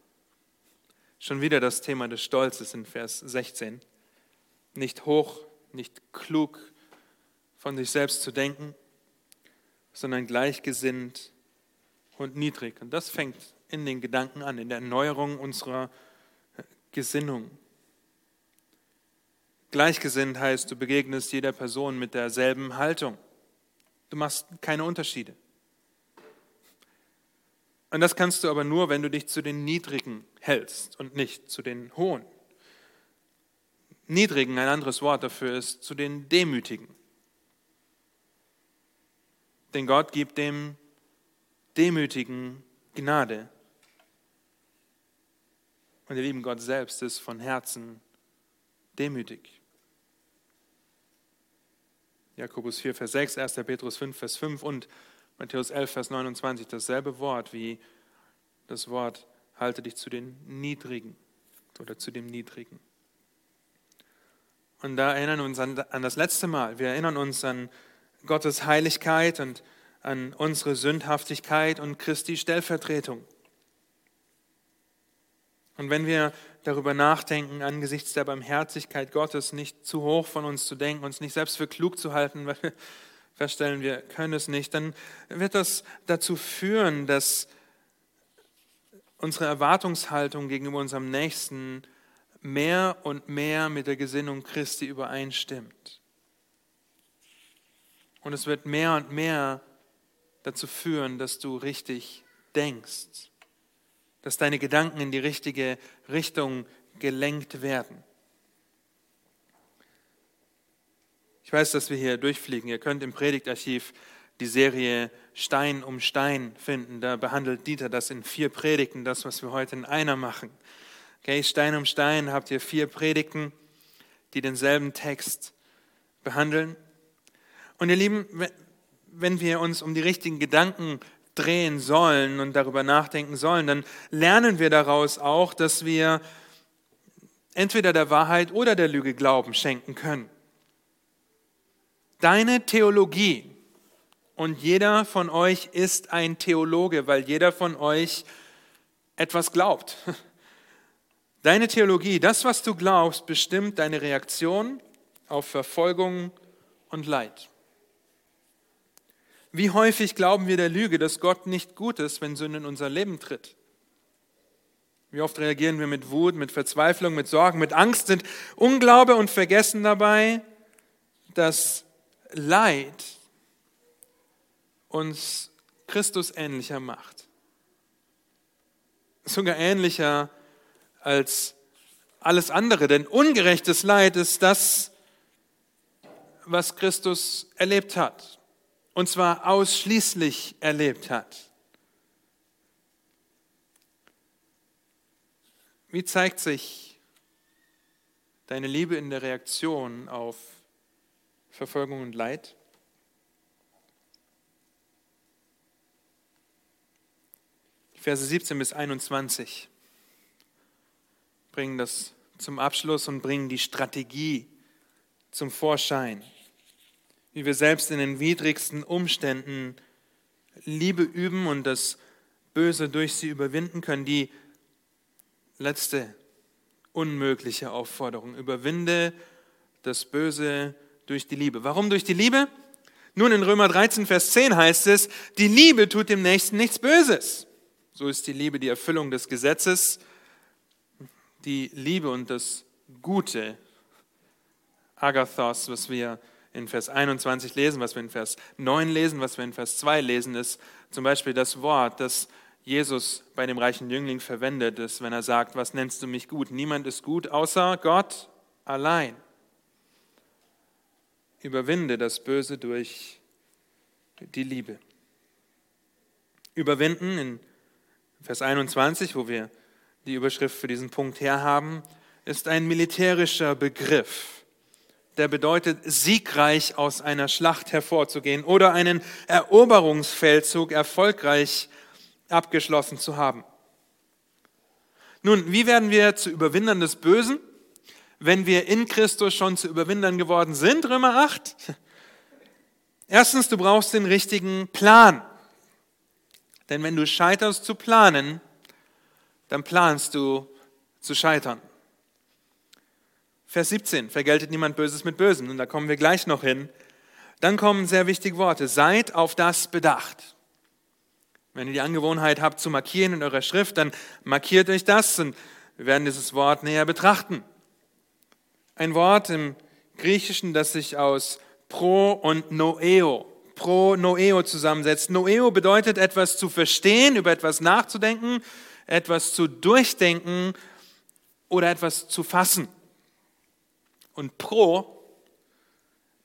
Schon wieder das Thema des Stolzes in Vers 16. Nicht hoch, nicht klug von sich selbst zu denken, sondern gleichgesinnt und niedrig. Und das fängt in den Gedanken an, in der Erneuerung unserer Gesinnung. Gleichgesinnt heißt, du begegnest jeder Person mit derselben Haltung. Du machst keine Unterschiede. Und das kannst du aber nur, wenn du dich zu den Niedrigen hältst und nicht zu den Hohen. Niedrigen, ein anderes Wort dafür ist, zu den Demütigen. Denn Gott gibt dem Demütigen Gnade. Und ihr lieben Gott selbst ist von Herzen demütig. Jakobus 4, Vers 6, 1. Petrus 5, Vers 5 und Matthäus 11, Vers 29, dasselbe Wort wie das Wort, halte dich zu den Niedrigen oder zu dem Niedrigen. Und da erinnern wir uns an, an das letzte Mal. Wir erinnern uns an Gottes Heiligkeit und an unsere Sündhaftigkeit und Christi Stellvertretung. Und wenn wir darüber nachdenken, angesichts der Barmherzigkeit Gottes nicht zu hoch von uns zu denken, uns nicht selbst für klug zu halten, weil wir feststellen, wir können es nicht, dann wird das dazu führen, dass unsere Erwartungshaltung gegenüber unserem Nächsten mehr und mehr mit der Gesinnung Christi übereinstimmt. Und es wird mehr und mehr dazu führen, dass du richtig denkst dass deine Gedanken in die richtige Richtung gelenkt werden. Ich weiß, dass wir hier durchfliegen. Ihr könnt im Predigtarchiv die Serie Stein um Stein finden. Da behandelt Dieter das in vier Predigten, das, was wir heute in einer machen. Okay, Stein um Stein habt ihr vier Predigten, die denselben Text behandeln. Und ihr Lieben, wenn wir uns um die richtigen Gedanken drehen sollen und darüber nachdenken sollen, dann lernen wir daraus auch, dass wir entweder der Wahrheit oder der Lüge Glauben schenken können. Deine Theologie, und jeder von euch ist ein Theologe, weil jeder von euch etwas glaubt. Deine Theologie, das, was du glaubst, bestimmt deine Reaktion auf Verfolgung und Leid. Wie häufig glauben wir der Lüge, dass Gott nicht gut ist, wenn Sünde in unser Leben tritt? Wie oft reagieren wir mit Wut, mit Verzweiflung, mit Sorgen, mit Angst, sind Unglaube und vergessen dabei, dass Leid uns Christus ähnlicher macht. Sogar ähnlicher als alles andere, denn ungerechtes Leid ist das, was Christus erlebt hat und zwar ausschließlich erlebt hat. Wie zeigt sich deine Liebe in der Reaktion auf Verfolgung und Leid? Verse 17 bis 21 bringen das zum Abschluss und bringen die Strategie zum Vorschein wie wir selbst in den widrigsten Umständen Liebe üben und das Böse durch sie überwinden können. Die letzte unmögliche Aufforderung. Überwinde das Böse durch die Liebe. Warum durch die Liebe? Nun, in Römer 13, Vers 10 heißt es, die Liebe tut dem Nächsten nichts Böses. So ist die Liebe die Erfüllung des Gesetzes. Die Liebe und das Gute, Agathos, was wir in Vers 21 lesen, was wir in Vers 9 lesen, was wir in Vers 2 lesen, ist zum Beispiel das Wort, das Jesus bei dem reichen Jüngling verwendet, ist, wenn er sagt, was nennst du mich gut? Niemand ist gut außer Gott allein. Überwinde das Böse durch die Liebe. Überwinden in Vers 21, wo wir die Überschrift für diesen Punkt herhaben, ist ein militärischer Begriff der bedeutet, siegreich aus einer Schlacht hervorzugehen oder einen Eroberungsfeldzug erfolgreich abgeschlossen zu haben. Nun, wie werden wir zu Überwindern des Bösen, wenn wir in Christus schon zu Überwindern geworden sind? Römer 8. Erstens, du brauchst den richtigen Plan. Denn wenn du scheiterst zu planen, dann planst du zu scheitern. Vers 17, vergeltet niemand Böses mit Bösem. Und da kommen wir gleich noch hin. Dann kommen sehr wichtige Worte. Seid auf das bedacht. Wenn ihr die Angewohnheit habt zu markieren in eurer Schrift, dann markiert euch das und wir werden dieses Wort näher betrachten. Ein Wort im Griechischen, das sich aus pro und noeo, pro noeo zusammensetzt. Noeo bedeutet etwas zu verstehen, über etwas nachzudenken, etwas zu durchdenken oder etwas zu fassen. Und pro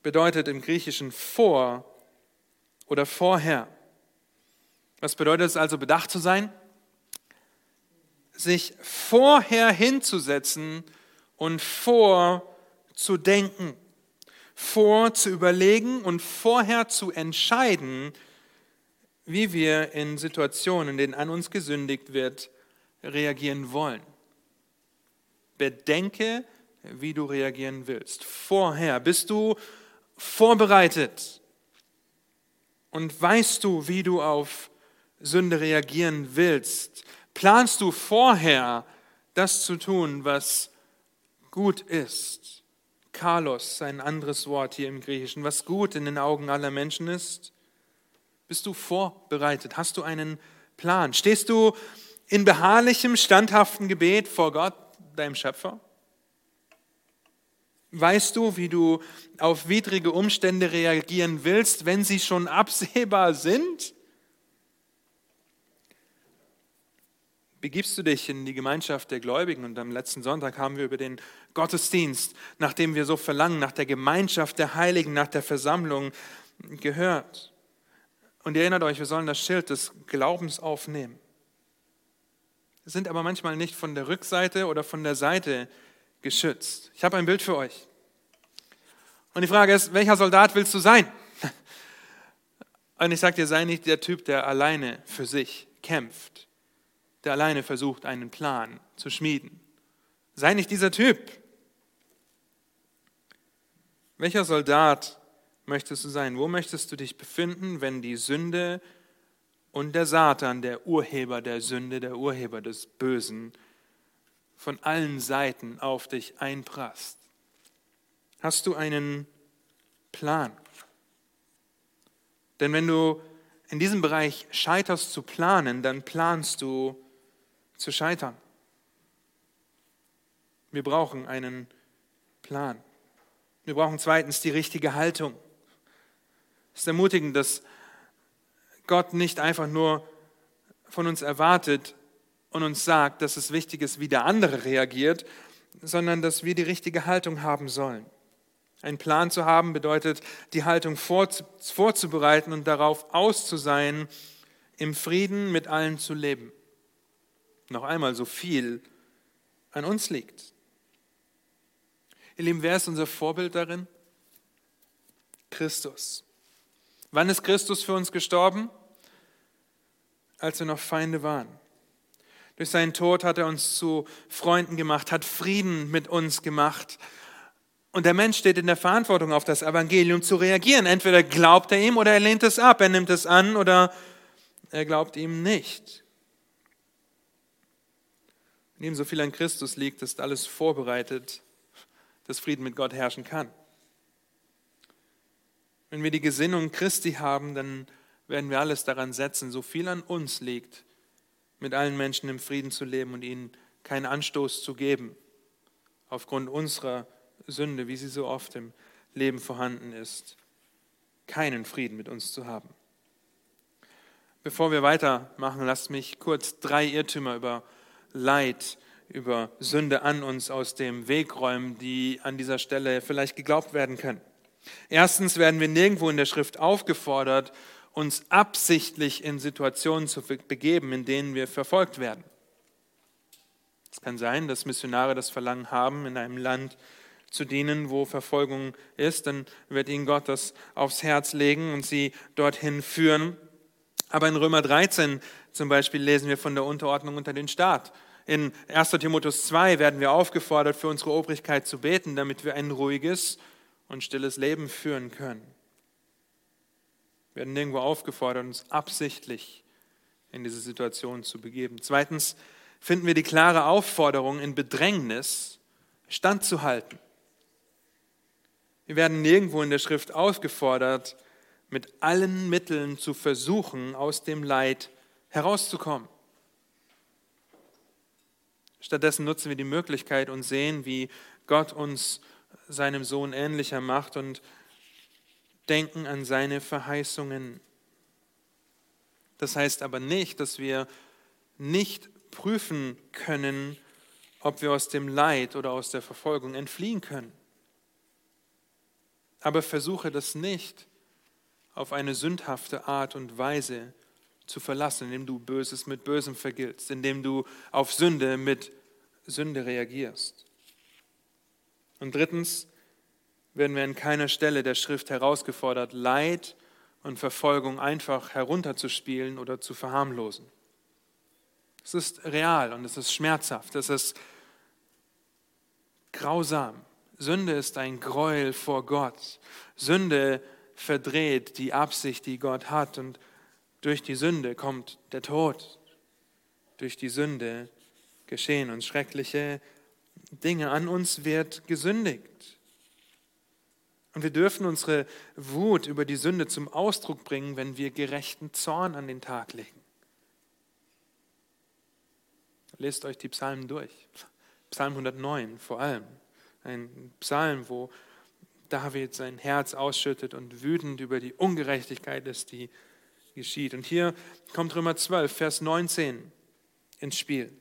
bedeutet im Griechischen vor oder vorher. Was bedeutet es also, bedacht zu sein? Sich vorher hinzusetzen und vorzudenken, vor zu überlegen und vorher zu entscheiden, wie wir in Situationen, in denen an uns gesündigt wird, reagieren wollen. Bedenke, wie du reagieren willst. Vorher bist du vorbereitet und weißt du, wie du auf Sünde reagieren willst. Planst du vorher, das zu tun, was gut ist. Carlos, ein anderes Wort hier im Griechischen, was gut in den Augen aller Menschen ist. Bist du vorbereitet? Hast du einen Plan? Stehst du in beharrlichem, standhaften Gebet vor Gott, deinem Schöpfer? Weißt du, wie du auf widrige Umstände reagieren willst, wenn sie schon absehbar sind? Begibst du dich in die Gemeinschaft der Gläubigen und am letzten Sonntag haben wir über den Gottesdienst, nachdem wir so verlangen, nach der Gemeinschaft der Heiligen, nach der Versammlung gehört. Und ihr erinnert euch, wir sollen das Schild des Glaubens aufnehmen sind aber manchmal nicht von der Rückseite oder von der Seite geschützt. Ich habe ein Bild für euch. Und die Frage ist, welcher Soldat willst du sein? Und ich sage dir, sei nicht der Typ, der alleine für sich kämpft, der alleine versucht, einen Plan zu schmieden. Sei nicht dieser Typ. Welcher Soldat möchtest du sein? Wo möchtest du dich befinden, wenn die Sünde und der Satan, der Urheber der Sünde, der Urheber des Bösen, von allen Seiten auf dich einprasst? Hast du einen Plan? Denn wenn du in diesem Bereich scheiterst zu planen, dann planst du zu scheitern. Wir brauchen einen Plan. Wir brauchen zweitens die richtige Haltung. Es ist ermutigend, dass Gott nicht einfach nur von uns erwartet und uns sagt, dass es wichtig ist, wie der andere reagiert, sondern dass wir die richtige Haltung haben sollen. Ein Plan zu haben bedeutet, die Haltung vorzubereiten und darauf aus im Frieden mit allen zu leben. Noch einmal, so viel an uns liegt. Ihr Lieben, wer ist unser Vorbild darin? Christus. Wann ist Christus für uns gestorben? Als wir noch Feinde waren. Durch seinen Tod hat er uns zu Freunden gemacht, hat Frieden mit uns gemacht. Und der Mensch steht in der Verantwortung, auf das Evangelium zu reagieren. Entweder glaubt er ihm oder er lehnt es ab. Er nimmt es an oder er glaubt ihm nicht. Ihm so viel an Christus liegt, ist alles vorbereitet, dass Frieden mit Gott herrschen kann. Wenn wir die Gesinnung Christi haben, dann werden wir alles daran setzen, so viel an uns liegt, mit allen Menschen im Frieden zu leben und ihnen keinen Anstoß zu geben, aufgrund unserer Sünde, wie sie so oft im Leben vorhanden ist, keinen Frieden mit uns zu haben. Bevor wir weitermachen, lasst mich kurz drei Irrtümer über Leid, über Sünde an uns aus dem Weg räumen, die an dieser Stelle vielleicht geglaubt werden können. Erstens werden wir nirgendwo in der Schrift aufgefordert, uns absichtlich in Situationen zu begeben, in denen wir verfolgt werden. Es kann sein, dass Missionare das Verlangen haben, in einem Land zu dienen, wo Verfolgung ist, dann wird ihnen Gott das aufs Herz legen und sie dorthin führen. Aber in Römer 13 zum Beispiel lesen wir von der Unterordnung unter den Staat. In 1 Timotheus 2 werden wir aufgefordert, für unsere Obrigkeit zu beten, damit wir ein ruhiges und stilles Leben führen können. Wir werden nirgendwo aufgefordert, uns absichtlich in diese Situation zu begeben. Zweitens finden wir die klare Aufforderung, in Bedrängnis standzuhalten. Wir werden nirgendwo in der Schrift aufgefordert, mit allen Mitteln zu versuchen, aus dem Leid herauszukommen. Stattdessen nutzen wir die Möglichkeit und sehen, wie Gott uns seinem Sohn ähnlicher macht und denken an seine Verheißungen. Das heißt aber nicht, dass wir nicht prüfen können, ob wir aus dem Leid oder aus der Verfolgung entfliehen können. Aber versuche das nicht auf eine sündhafte Art und Weise zu verlassen, indem du Böses mit Bösem vergiltst, indem du auf Sünde mit Sünde reagierst. Und drittens werden wir an keiner Stelle der Schrift herausgefordert, Leid und Verfolgung einfach herunterzuspielen oder zu verharmlosen. Es ist real und es ist schmerzhaft, es ist grausam. Sünde ist ein Gräuel vor Gott. Sünde verdreht die Absicht, die Gott hat und durch die Sünde kommt der Tod. Durch die Sünde geschehen uns schreckliche Dinge. An uns wird gesündigt. Und wir dürfen unsere Wut über die Sünde zum Ausdruck bringen, wenn wir gerechten Zorn an den Tag legen. Lest euch die Psalmen durch. Psalm 109 vor allem. Ein Psalm, wo David sein Herz ausschüttet und wütend über die Ungerechtigkeit ist, die geschieht. Und hier kommt Römer 12, Vers 19 ins Spiel.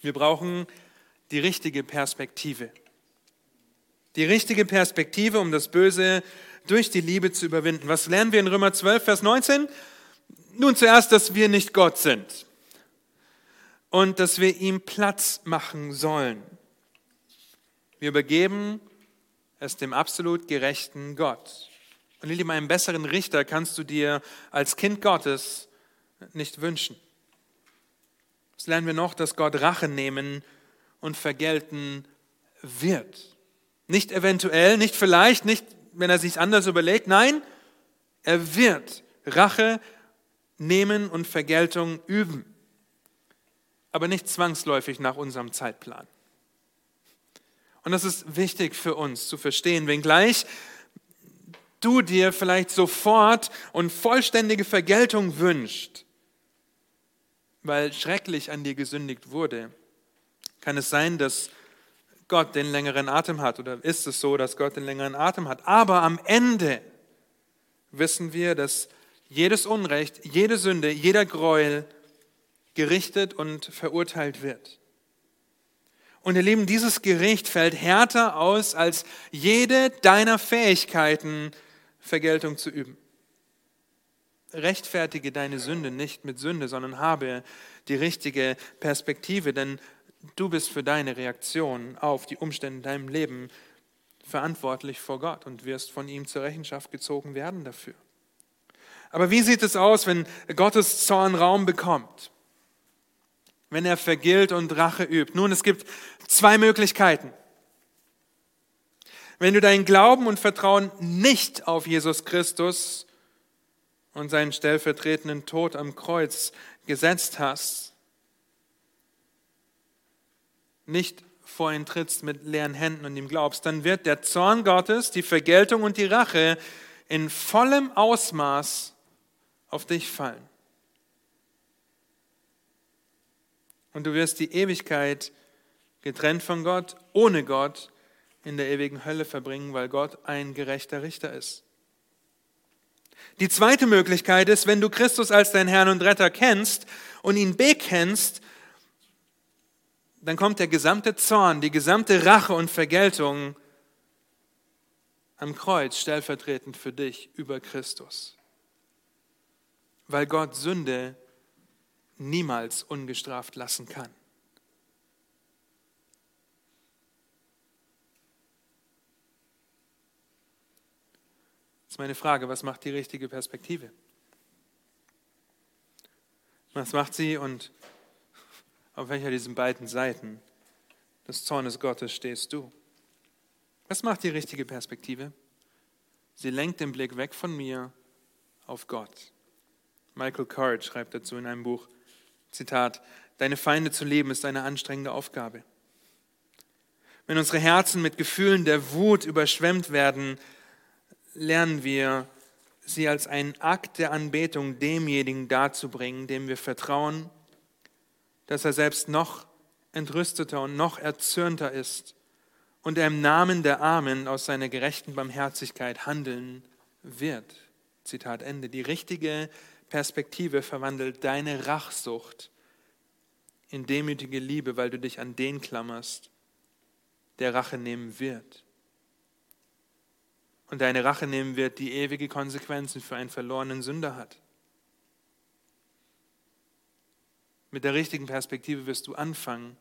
Wir brauchen die richtige Perspektive. Die richtige Perspektive, um das Böse durch die Liebe zu überwinden. Was lernen wir in Römer 12, Vers 19? Nun zuerst, dass wir nicht Gott sind und dass wir ihm Platz machen sollen. Wir übergeben es dem absolut gerechten Gott. Und Lieben, einen besseren Richter kannst du dir als Kind Gottes nicht wünschen. Was lernen wir noch, dass Gott Rache nehmen und vergelten wird. Nicht eventuell, nicht vielleicht, nicht, wenn er sich anders überlegt. Nein, er wird Rache nehmen und Vergeltung üben aber nicht zwangsläufig nach unserem Zeitplan. Und das ist wichtig für uns zu verstehen, wenngleich du dir vielleicht sofort und vollständige Vergeltung wünscht, weil schrecklich an dir gesündigt wurde, kann es sein, dass Gott den längeren Atem hat oder ist es so, dass Gott den längeren Atem hat. Aber am Ende wissen wir, dass jedes Unrecht, jede Sünde, jeder Gräuel gerichtet und verurteilt wird. Und ihr Lieben, dieses Gericht fällt härter aus, als jede deiner Fähigkeiten Vergeltung zu üben. Rechtfertige deine Sünde nicht mit Sünde, sondern habe die richtige Perspektive, denn du bist für deine Reaktion auf die Umstände in deinem Leben verantwortlich vor Gott und wirst von ihm zur Rechenschaft gezogen werden dafür. Aber wie sieht es aus, wenn Gottes Zorn Raum bekommt? wenn er vergilt und Rache übt. Nun, es gibt zwei Möglichkeiten. Wenn du dein Glauben und Vertrauen nicht auf Jesus Christus und seinen stellvertretenden Tod am Kreuz gesetzt hast, nicht vor ihn trittst mit leeren Händen und ihm glaubst, dann wird der Zorn Gottes, die Vergeltung und die Rache in vollem Ausmaß auf dich fallen. Und du wirst die Ewigkeit getrennt von Gott, ohne Gott, in der ewigen Hölle verbringen, weil Gott ein gerechter Richter ist. Die zweite Möglichkeit ist, wenn du Christus als dein Herrn und Retter kennst und ihn bekennst, dann kommt der gesamte Zorn, die gesamte Rache und Vergeltung am Kreuz stellvertretend für dich über Christus. Weil Gott Sünde niemals ungestraft lassen kann. Das ist meine Frage, was macht die richtige Perspektive? Was macht sie und auf welcher dieser beiden Seiten des Zornes Gottes stehst du? Was macht die richtige Perspektive? Sie lenkt den Blick weg von mir auf Gott. Michael Card schreibt dazu in einem Buch, Zitat, Deine Feinde zu leben ist eine anstrengende Aufgabe. Wenn unsere Herzen mit Gefühlen der Wut überschwemmt werden, lernen wir, sie als einen Akt der Anbetung demjenigen darzubringen, dem wir vertrauen, dass er selbst noch entrüsteter und noch erzürnter ist und er im Namen der Armen aus seiner gerechten Barmherzigkeit handeln wird. Zitat Ende. Die richtige Perspektive verwandelt deine Rachsucht in demütige Liebe, weil du dich an den klammerst, der Rache nehmen wird. Und deine Rache nehmen wird, die ewige Konsequenzen für einen verlorenen Sünder hat. Mit der richtigen Perspektive wirst du anfangen,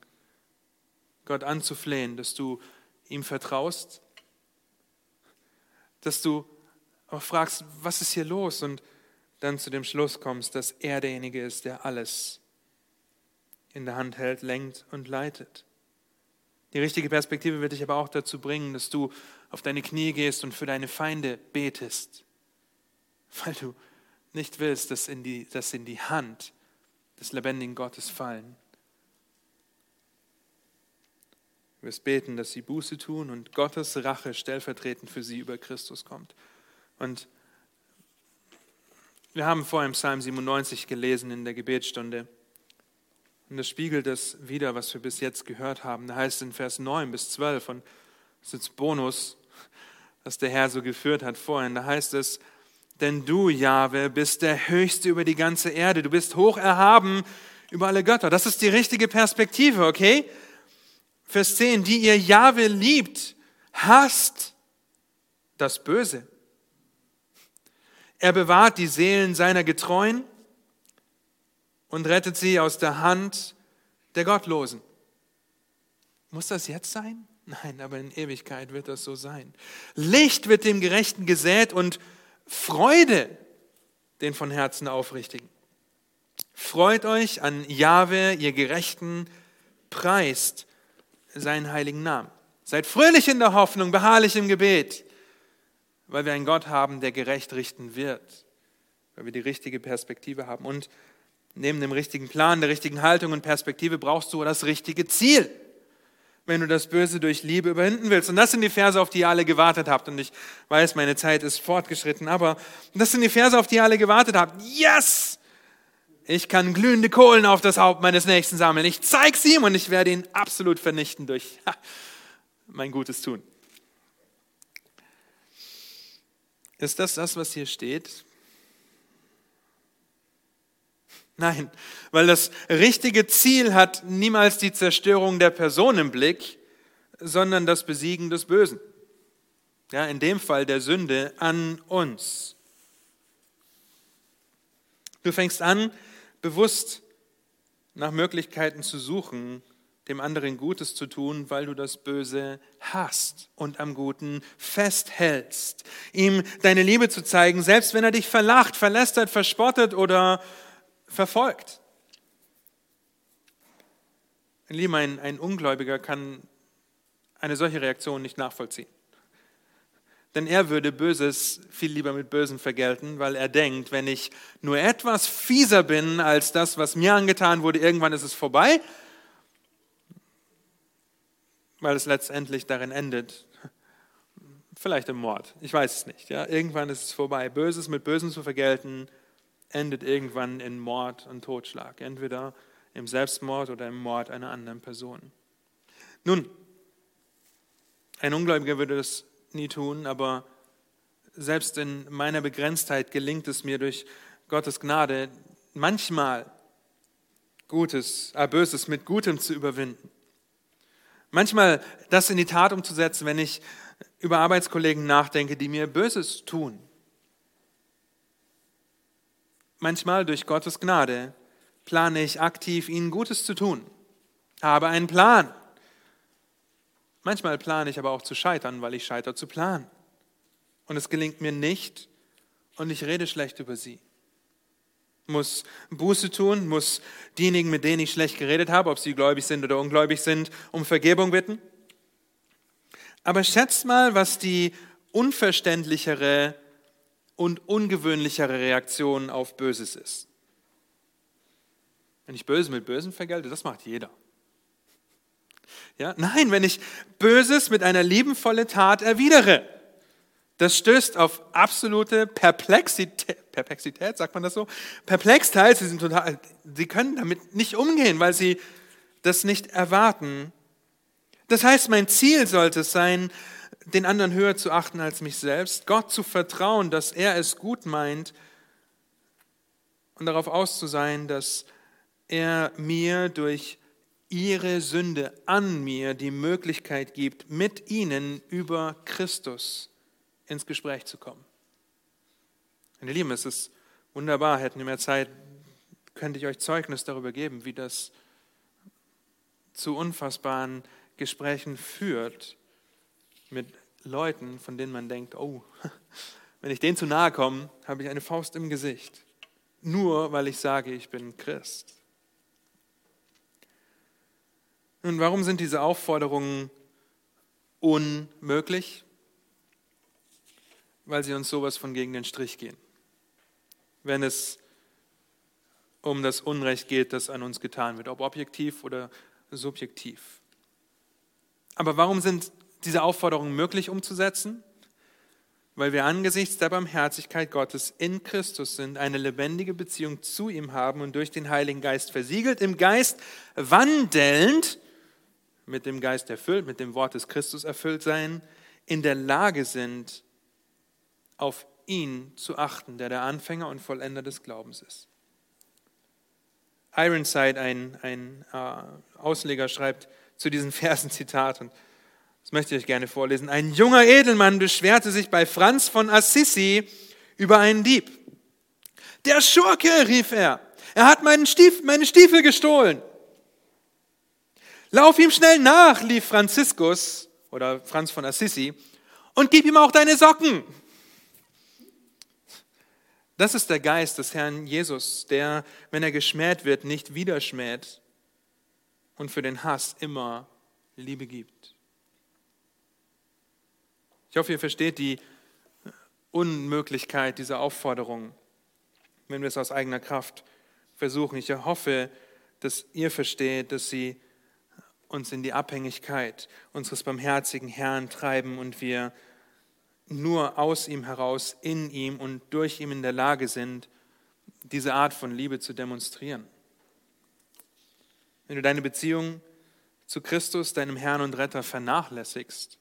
Gott anzuflehen, dass du ihm vertraust, dass du auch fragst, was ist hier los? Und dann zu dem Schluss kommst, dass er derjenige ist, der alles in der Hand hält, lenkt und leitet. Die richtige Perspektive wird dich aber auch dazu bringen, dass du auf deine Knie gehst und für deine Feinde betest, weil du nicht willst, dass in die, dass in die Hand des lebendigen Gottes fallen. Du wirst beten, dass sie Buße tun und Gottes Rache stellvertretend für sie über Christus kommt. Und wir haben vorher im Psalm 97 gelesen in der Gebetsstunde. Und das spiegelt das wieder, was wir bis jetzt gehört haben. Da heißt es in Vers 9 bis 12, und das ist jetzt Bonus, was der Herr so geführt hat vorhin. Da heißt es, denn du, Jahwe, bist der Höchste über die ganze Erde. Du bist hoch erhaben über alle Götter. Das ist die richtige Perspektive, okay? Vers 10, die ihr Jahwe liebt, hasst das Böse. Er bewahrt die Seelen seiner Getreuen und rettet sie aus der Hand der Gottlosen. Muss das jetzt sein? Nein, aber in Ewigkeit wird das so sein. Licht wird dem Gerechten gesät und Freude den von Herzen Aufrichtigen. Freut euch an Jahwe, ihr Gerechten, preist seinen heiligen Namen. Seid fröhlich in der Hoffnung, beharrlich im Gebet, weil wir einen Gott haben, der gerecht richten wird, weil wir die richtige Perspektive haben. Und neben dem richtigen Plan, der richtigen Haltung und Perspektive brauchst du das richtige Ziel, wenn du das Böse durch Liebe überwinden willst. Und das sind die Verse, auf die ihr alle gewartet habt. Und ich weiß, meine Zeit ist fortgeschritten, aber das sind die Verse, auf die ihr alle gewartet habt. Yes! Ich kann glühende Kohlen auf das Haupt meines Nächsten sammeln. Ich zeig's ihm und ich werde ihn absolut vernichten durch mein gutes Tun. Ist das das, was hier steht? Nein, weil das richtige Ziel hat niemals die Zerstörung der Person im Blick, sondern das Besiegen des Bösen. Ja, in dem Fall der Sünde an uns. Du fängst an, bewusst nach Möglichkeiten zu suchen, dem anderen Gutes zu tun, weil du das Böse hast und am Guten festhältst. Ihm deine Liebe zu zeigen, selbst wenn er dich verlacht, verlästert, verspottet oder verfolgt. Ein Lieben, ein, ein Ungläubiger kann eine solche Reaktion nicht nachvollziehen. Denn er würde Böses viel lieber mit Bösen vergelten, weil er denkt, wenn ich nur etwas fieser bin als das, was mir angetan wurde, irgendwann ist es vorbei, weil es letztendlich darin endet. Vielleicht im Mord, ich weiß es nicht. Ja? Irgendwann ist es vorbei. Böses mit Bösen zu vergelten, endet irgendwann in Mord und Totschlag. Entweder im Selbstmord oder im Mord einer anderen Person. Nun, ein Ungläubiger würde das nie tun, aber selbst in meiner Begrenztheit gelingt es mir durch Gottes Gnade manchmal Gutes, äh, Böses mit Gutem zu überwinden. Manchmal das in die Tat umzusetzen, wenn ich über Arbeitskollegen nachdenke, die mir Böses tun. Manchmal durch Gottes Gnade plane ich aktiv, ihnen Gutes zu tun, habe einen Plan, Manchmal plane ich aber auch zu scheitern, weil ich scheitere zu planen. Und es gelingt mir nicht und ich rede schlecht über sie. Muss Buße tun, muss diejenigen, mit denen ich schlecht geredet habe, ob sie gläubig sind oder ungläubig sind, um Vergebung bitten. Aber schätzt mal, was die unverständlichere und ungewöhnlichere Reaktion auf Böses ist. Wenn ich Böses mit Bösen vergelte, das macht jeder. Ja? Nein, wenn ich Böses mit einer liebenvollen Tat erwidere, das stößt auf absolute Perplexität, Perplexität, sagt man das so? Perplexheit, sie, sind total, sie können damit nicht umgehen, weil sie das nicht erwarten. Das heißt, mein Ziel sollte es sein, den anderen höher zu achten als mich selbst, Gott zu vertrauen, dass er es gut meint und darauf aus zu sein, dass er mir durch ihre Sünde an mir die Möglichkeit gibt, mit ihnen über Christus ins Gespräch zu kommen. Meine Lieben, es ist wunderbar, hätten wir mehr Zeit, könnte ich euch Zeugnis darüber geben, wie das zu unfassbaren Gesprächen führt mit Leuten, von denen man denkt, oh, wenn ich denen zu nahe komme, habe ich eine Faust im Gesicht. Nur weil ich sage, ich bin Christ. Nun, warum sind diese Aufforderungen unmöglich? Weil sie uns sowas von gegen den Strich gehen. Wenn es um das Unrecht geht, das an uns getan wird, ob objektiv oder subjektiv. Aber warum sind diese Aufforderungen möglich umzusetzen? Weil wir angesichts der Barmherzigkeit Gottes in Christus sind, eine lebendige Beziehung zu ihm haben und durch den Heiligen Geist versiegelt, im Geist wandelnd mit dem Geist erfüllt, mit dem Wort des Christus erfüllt sein, in der Lage sind, auf ihn zu achten, der der Anfänger und Vollender des Glaubens ist. Ironside, ein, ein äh, Ausleger, schreibt zu diesen Versen Zitat und das möchte ich euch gerne vorlesen. Ein junger Edelmann beschwerte sich bei Franz von Assisi über einen Dieb. Der Schurke, rief er, er hat meinen Stief, meine Stiefel gestohlen. Lauf ihm schnell nach, lief Franziskus oder Franz von Assisi, und gib ihm auch deine Socken. Das ist der Geist des Herrn Jesus, der, wenn er geschmäht wird, nicht wieder schmäht und für den Hass immer Liebe gibt. Ich hoffe, ihr versteht die Unmöglichkeit dieser Aufforderung, wenn wir es aus eigener Kraft versuchen. Ich hoffe, dass ihr versteht, dass sie uns in die Abhängigkeit unseres barmherzigen Herrn treiben und wir nur aus ihm heraus, in ihm und durch ihm in der Lage sind, diese Art von Liebe zu demonstrieren. Wenn du deine Beziehung zu Christus, deinem Herrn und Retter, vernachlässigst,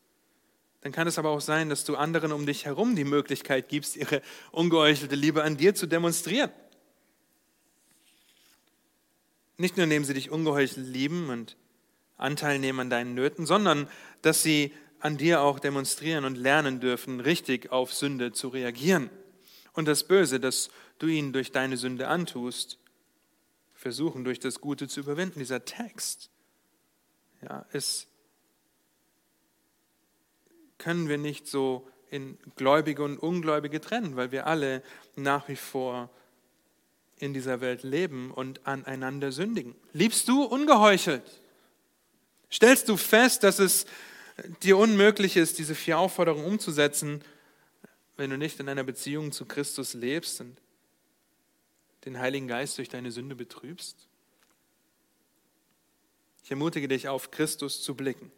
dann kann es aber auch sein, dass du anderen um dich herum die Möglichkeit gibst, ihre ungeheuchelte Liebe an dir zu demonstrieren. Nicht nur indem sie dich ungeheuchelt lieben und Anteil nehmen an deinen Nöten, sondern dass sie an dir auch demonstrieren und lernen dürfen, richtig auf Sünde zu reagieren. Und das Böse, das du ihnen durch deine Sünde antust, versuchen durch das Gute zu überwinden. Dieser Text ja, ist, können wir nicht so in Gläubige und Ungläubige trennen, weil wir alle nach wie vor in dieser Welt leben und aneinander sündigen. Liebst du ungeheuchelt? Stellst du fest, dass es dir unmöglich ist, diese vier Aufforderungen umzusetzen, wenn du nicht in einer Beziehung zu Christus lebst und den Heiligen Geist durch deine Sünde betrübst? Ich ermutige dich, auf Christus zu blicken,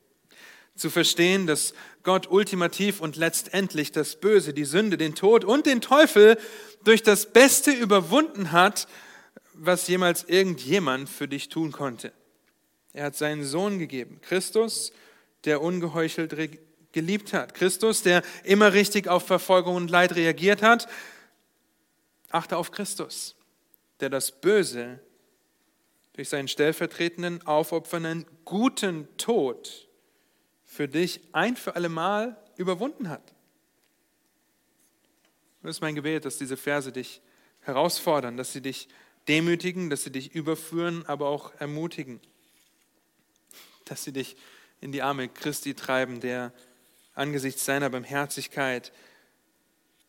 zu verstehen, dass Gott ultimativ und letztendlich das Böse, die Sünde, den Tod und den Teufel durch das Beste überwunden hat, was jemals irgendjemand für dich tun konnte. Er hat seinen Sohn gegeben, Christus, der ungeheuchelt geliebt hat. Christus, der immer richtig auf Verfolgung und Leid reagiert hat. Achte auf Christus, der das Böse durch seinen stellvertretenden, aufopfernden, guten Tod für dich ein für alle Mal überwunden hat. Das ist mein Gebet, dass diese Verse dich herausfordern, dass sie dich demütigen, dass sie dich überführen, aber auch ermutigen dass sie dich in die Arme Christi treiben, der angesichts seiner Barmherzigkeit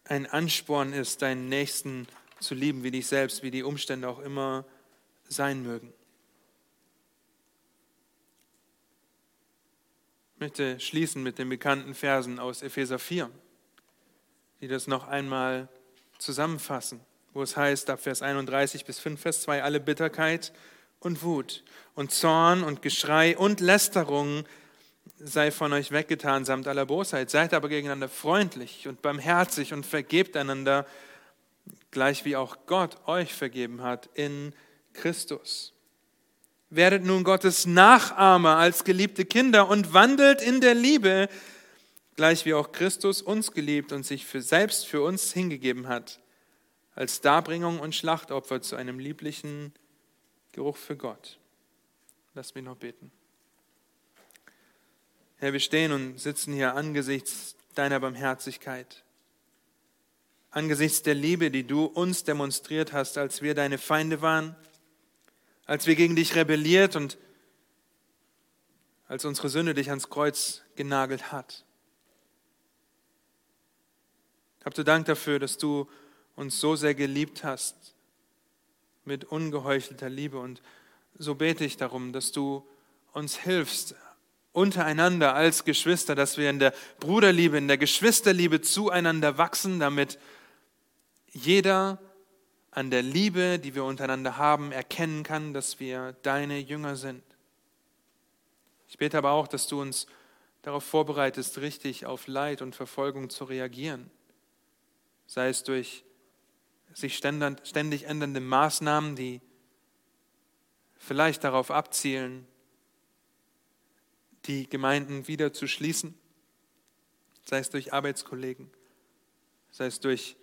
ein Ansporn ist, deinen Nächsten zu lieben wie dich selbst, wie die Umstände auch immer sein mögen. Möchte schließen mit den bekannten Versen aus Epheser 4, die das noch einmal zusammenfassen, wo es heißt, ab Vers 31 bis 5, Vers 2, alle Bitterkeit und Wut und Zorn und Geschrei und Lästerung sei von euch weggetan samt aller Bosheit. Seid aber gegeneinander freundlich und barmherzig und vergebt einander, gleich wie auch Gott euch vergeben hat in Christus. Werdet nun Gottes Nachahmer als geliebte Kinder und wandelt in der Liebe, gleich wie auch Christus uns geliebt und sich für selbst für uns hingegeben hat, als Darbringung und Schlachtopfer zu einem lieblichen Geruch für Gott. Lass mich noch beten. Herr, wir stehen und sitzen hier angesichts deiner Barmherzigkeit, angesichts der Liebe, die du uns demonstriert hast, als wir deine Feinde waren, als wir gegen dich rebelliert und als unsere Sünde dich ans Kreuz genagelt hat. Hab du Dank dafür, dass du uns so sehr geliebt hast, mit ungeheuchelter Liebe. Und so bete ich darum, dass du uns hilfst, untereinander als Geschwister, dass wir in der Bruderliebe, in der Geschwisterliebe zueinander wachsen, damit jeder an der Liebe, die wir untereinander haben, erkennen kann, dass wir deine Jünger sind. Ich bete aber auch, dass du uns darauf vorbereitest, richtig auf Leid und Verfolgung zu reagieren, sei es durch sich ständig ändernde Maßnahmen, die vielleicht darauf abzielen, die Gemeinden wieder zu schließen, sei es durch Arbeitskollegen, sei es durch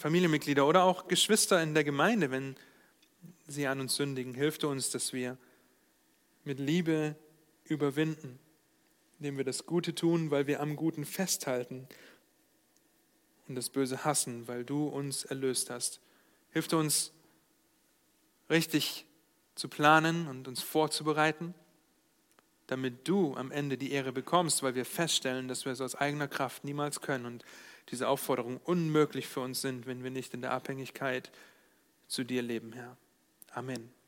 Familienmitglieder oder auch Geschwister in der Gemeinde, wenn sie an uns sündigen. Hilft uns, dass wir mit Liebe überwinden, indem wir das Gute tun, weil wir am Guten festhalten und das Böse hassen, weil du uns erlöst hast. Hilft uns, richtig zu planen und uns vorzubereiten damit du am Ende die Ehre bekommst, weil wir feststellen, dass wir es aus eigener Kraft niemals können und diese Aufforderungen unmöglich für uns sind, wenn wir nicht in der Abhängigkeit zu dir leben, Herr. Amen.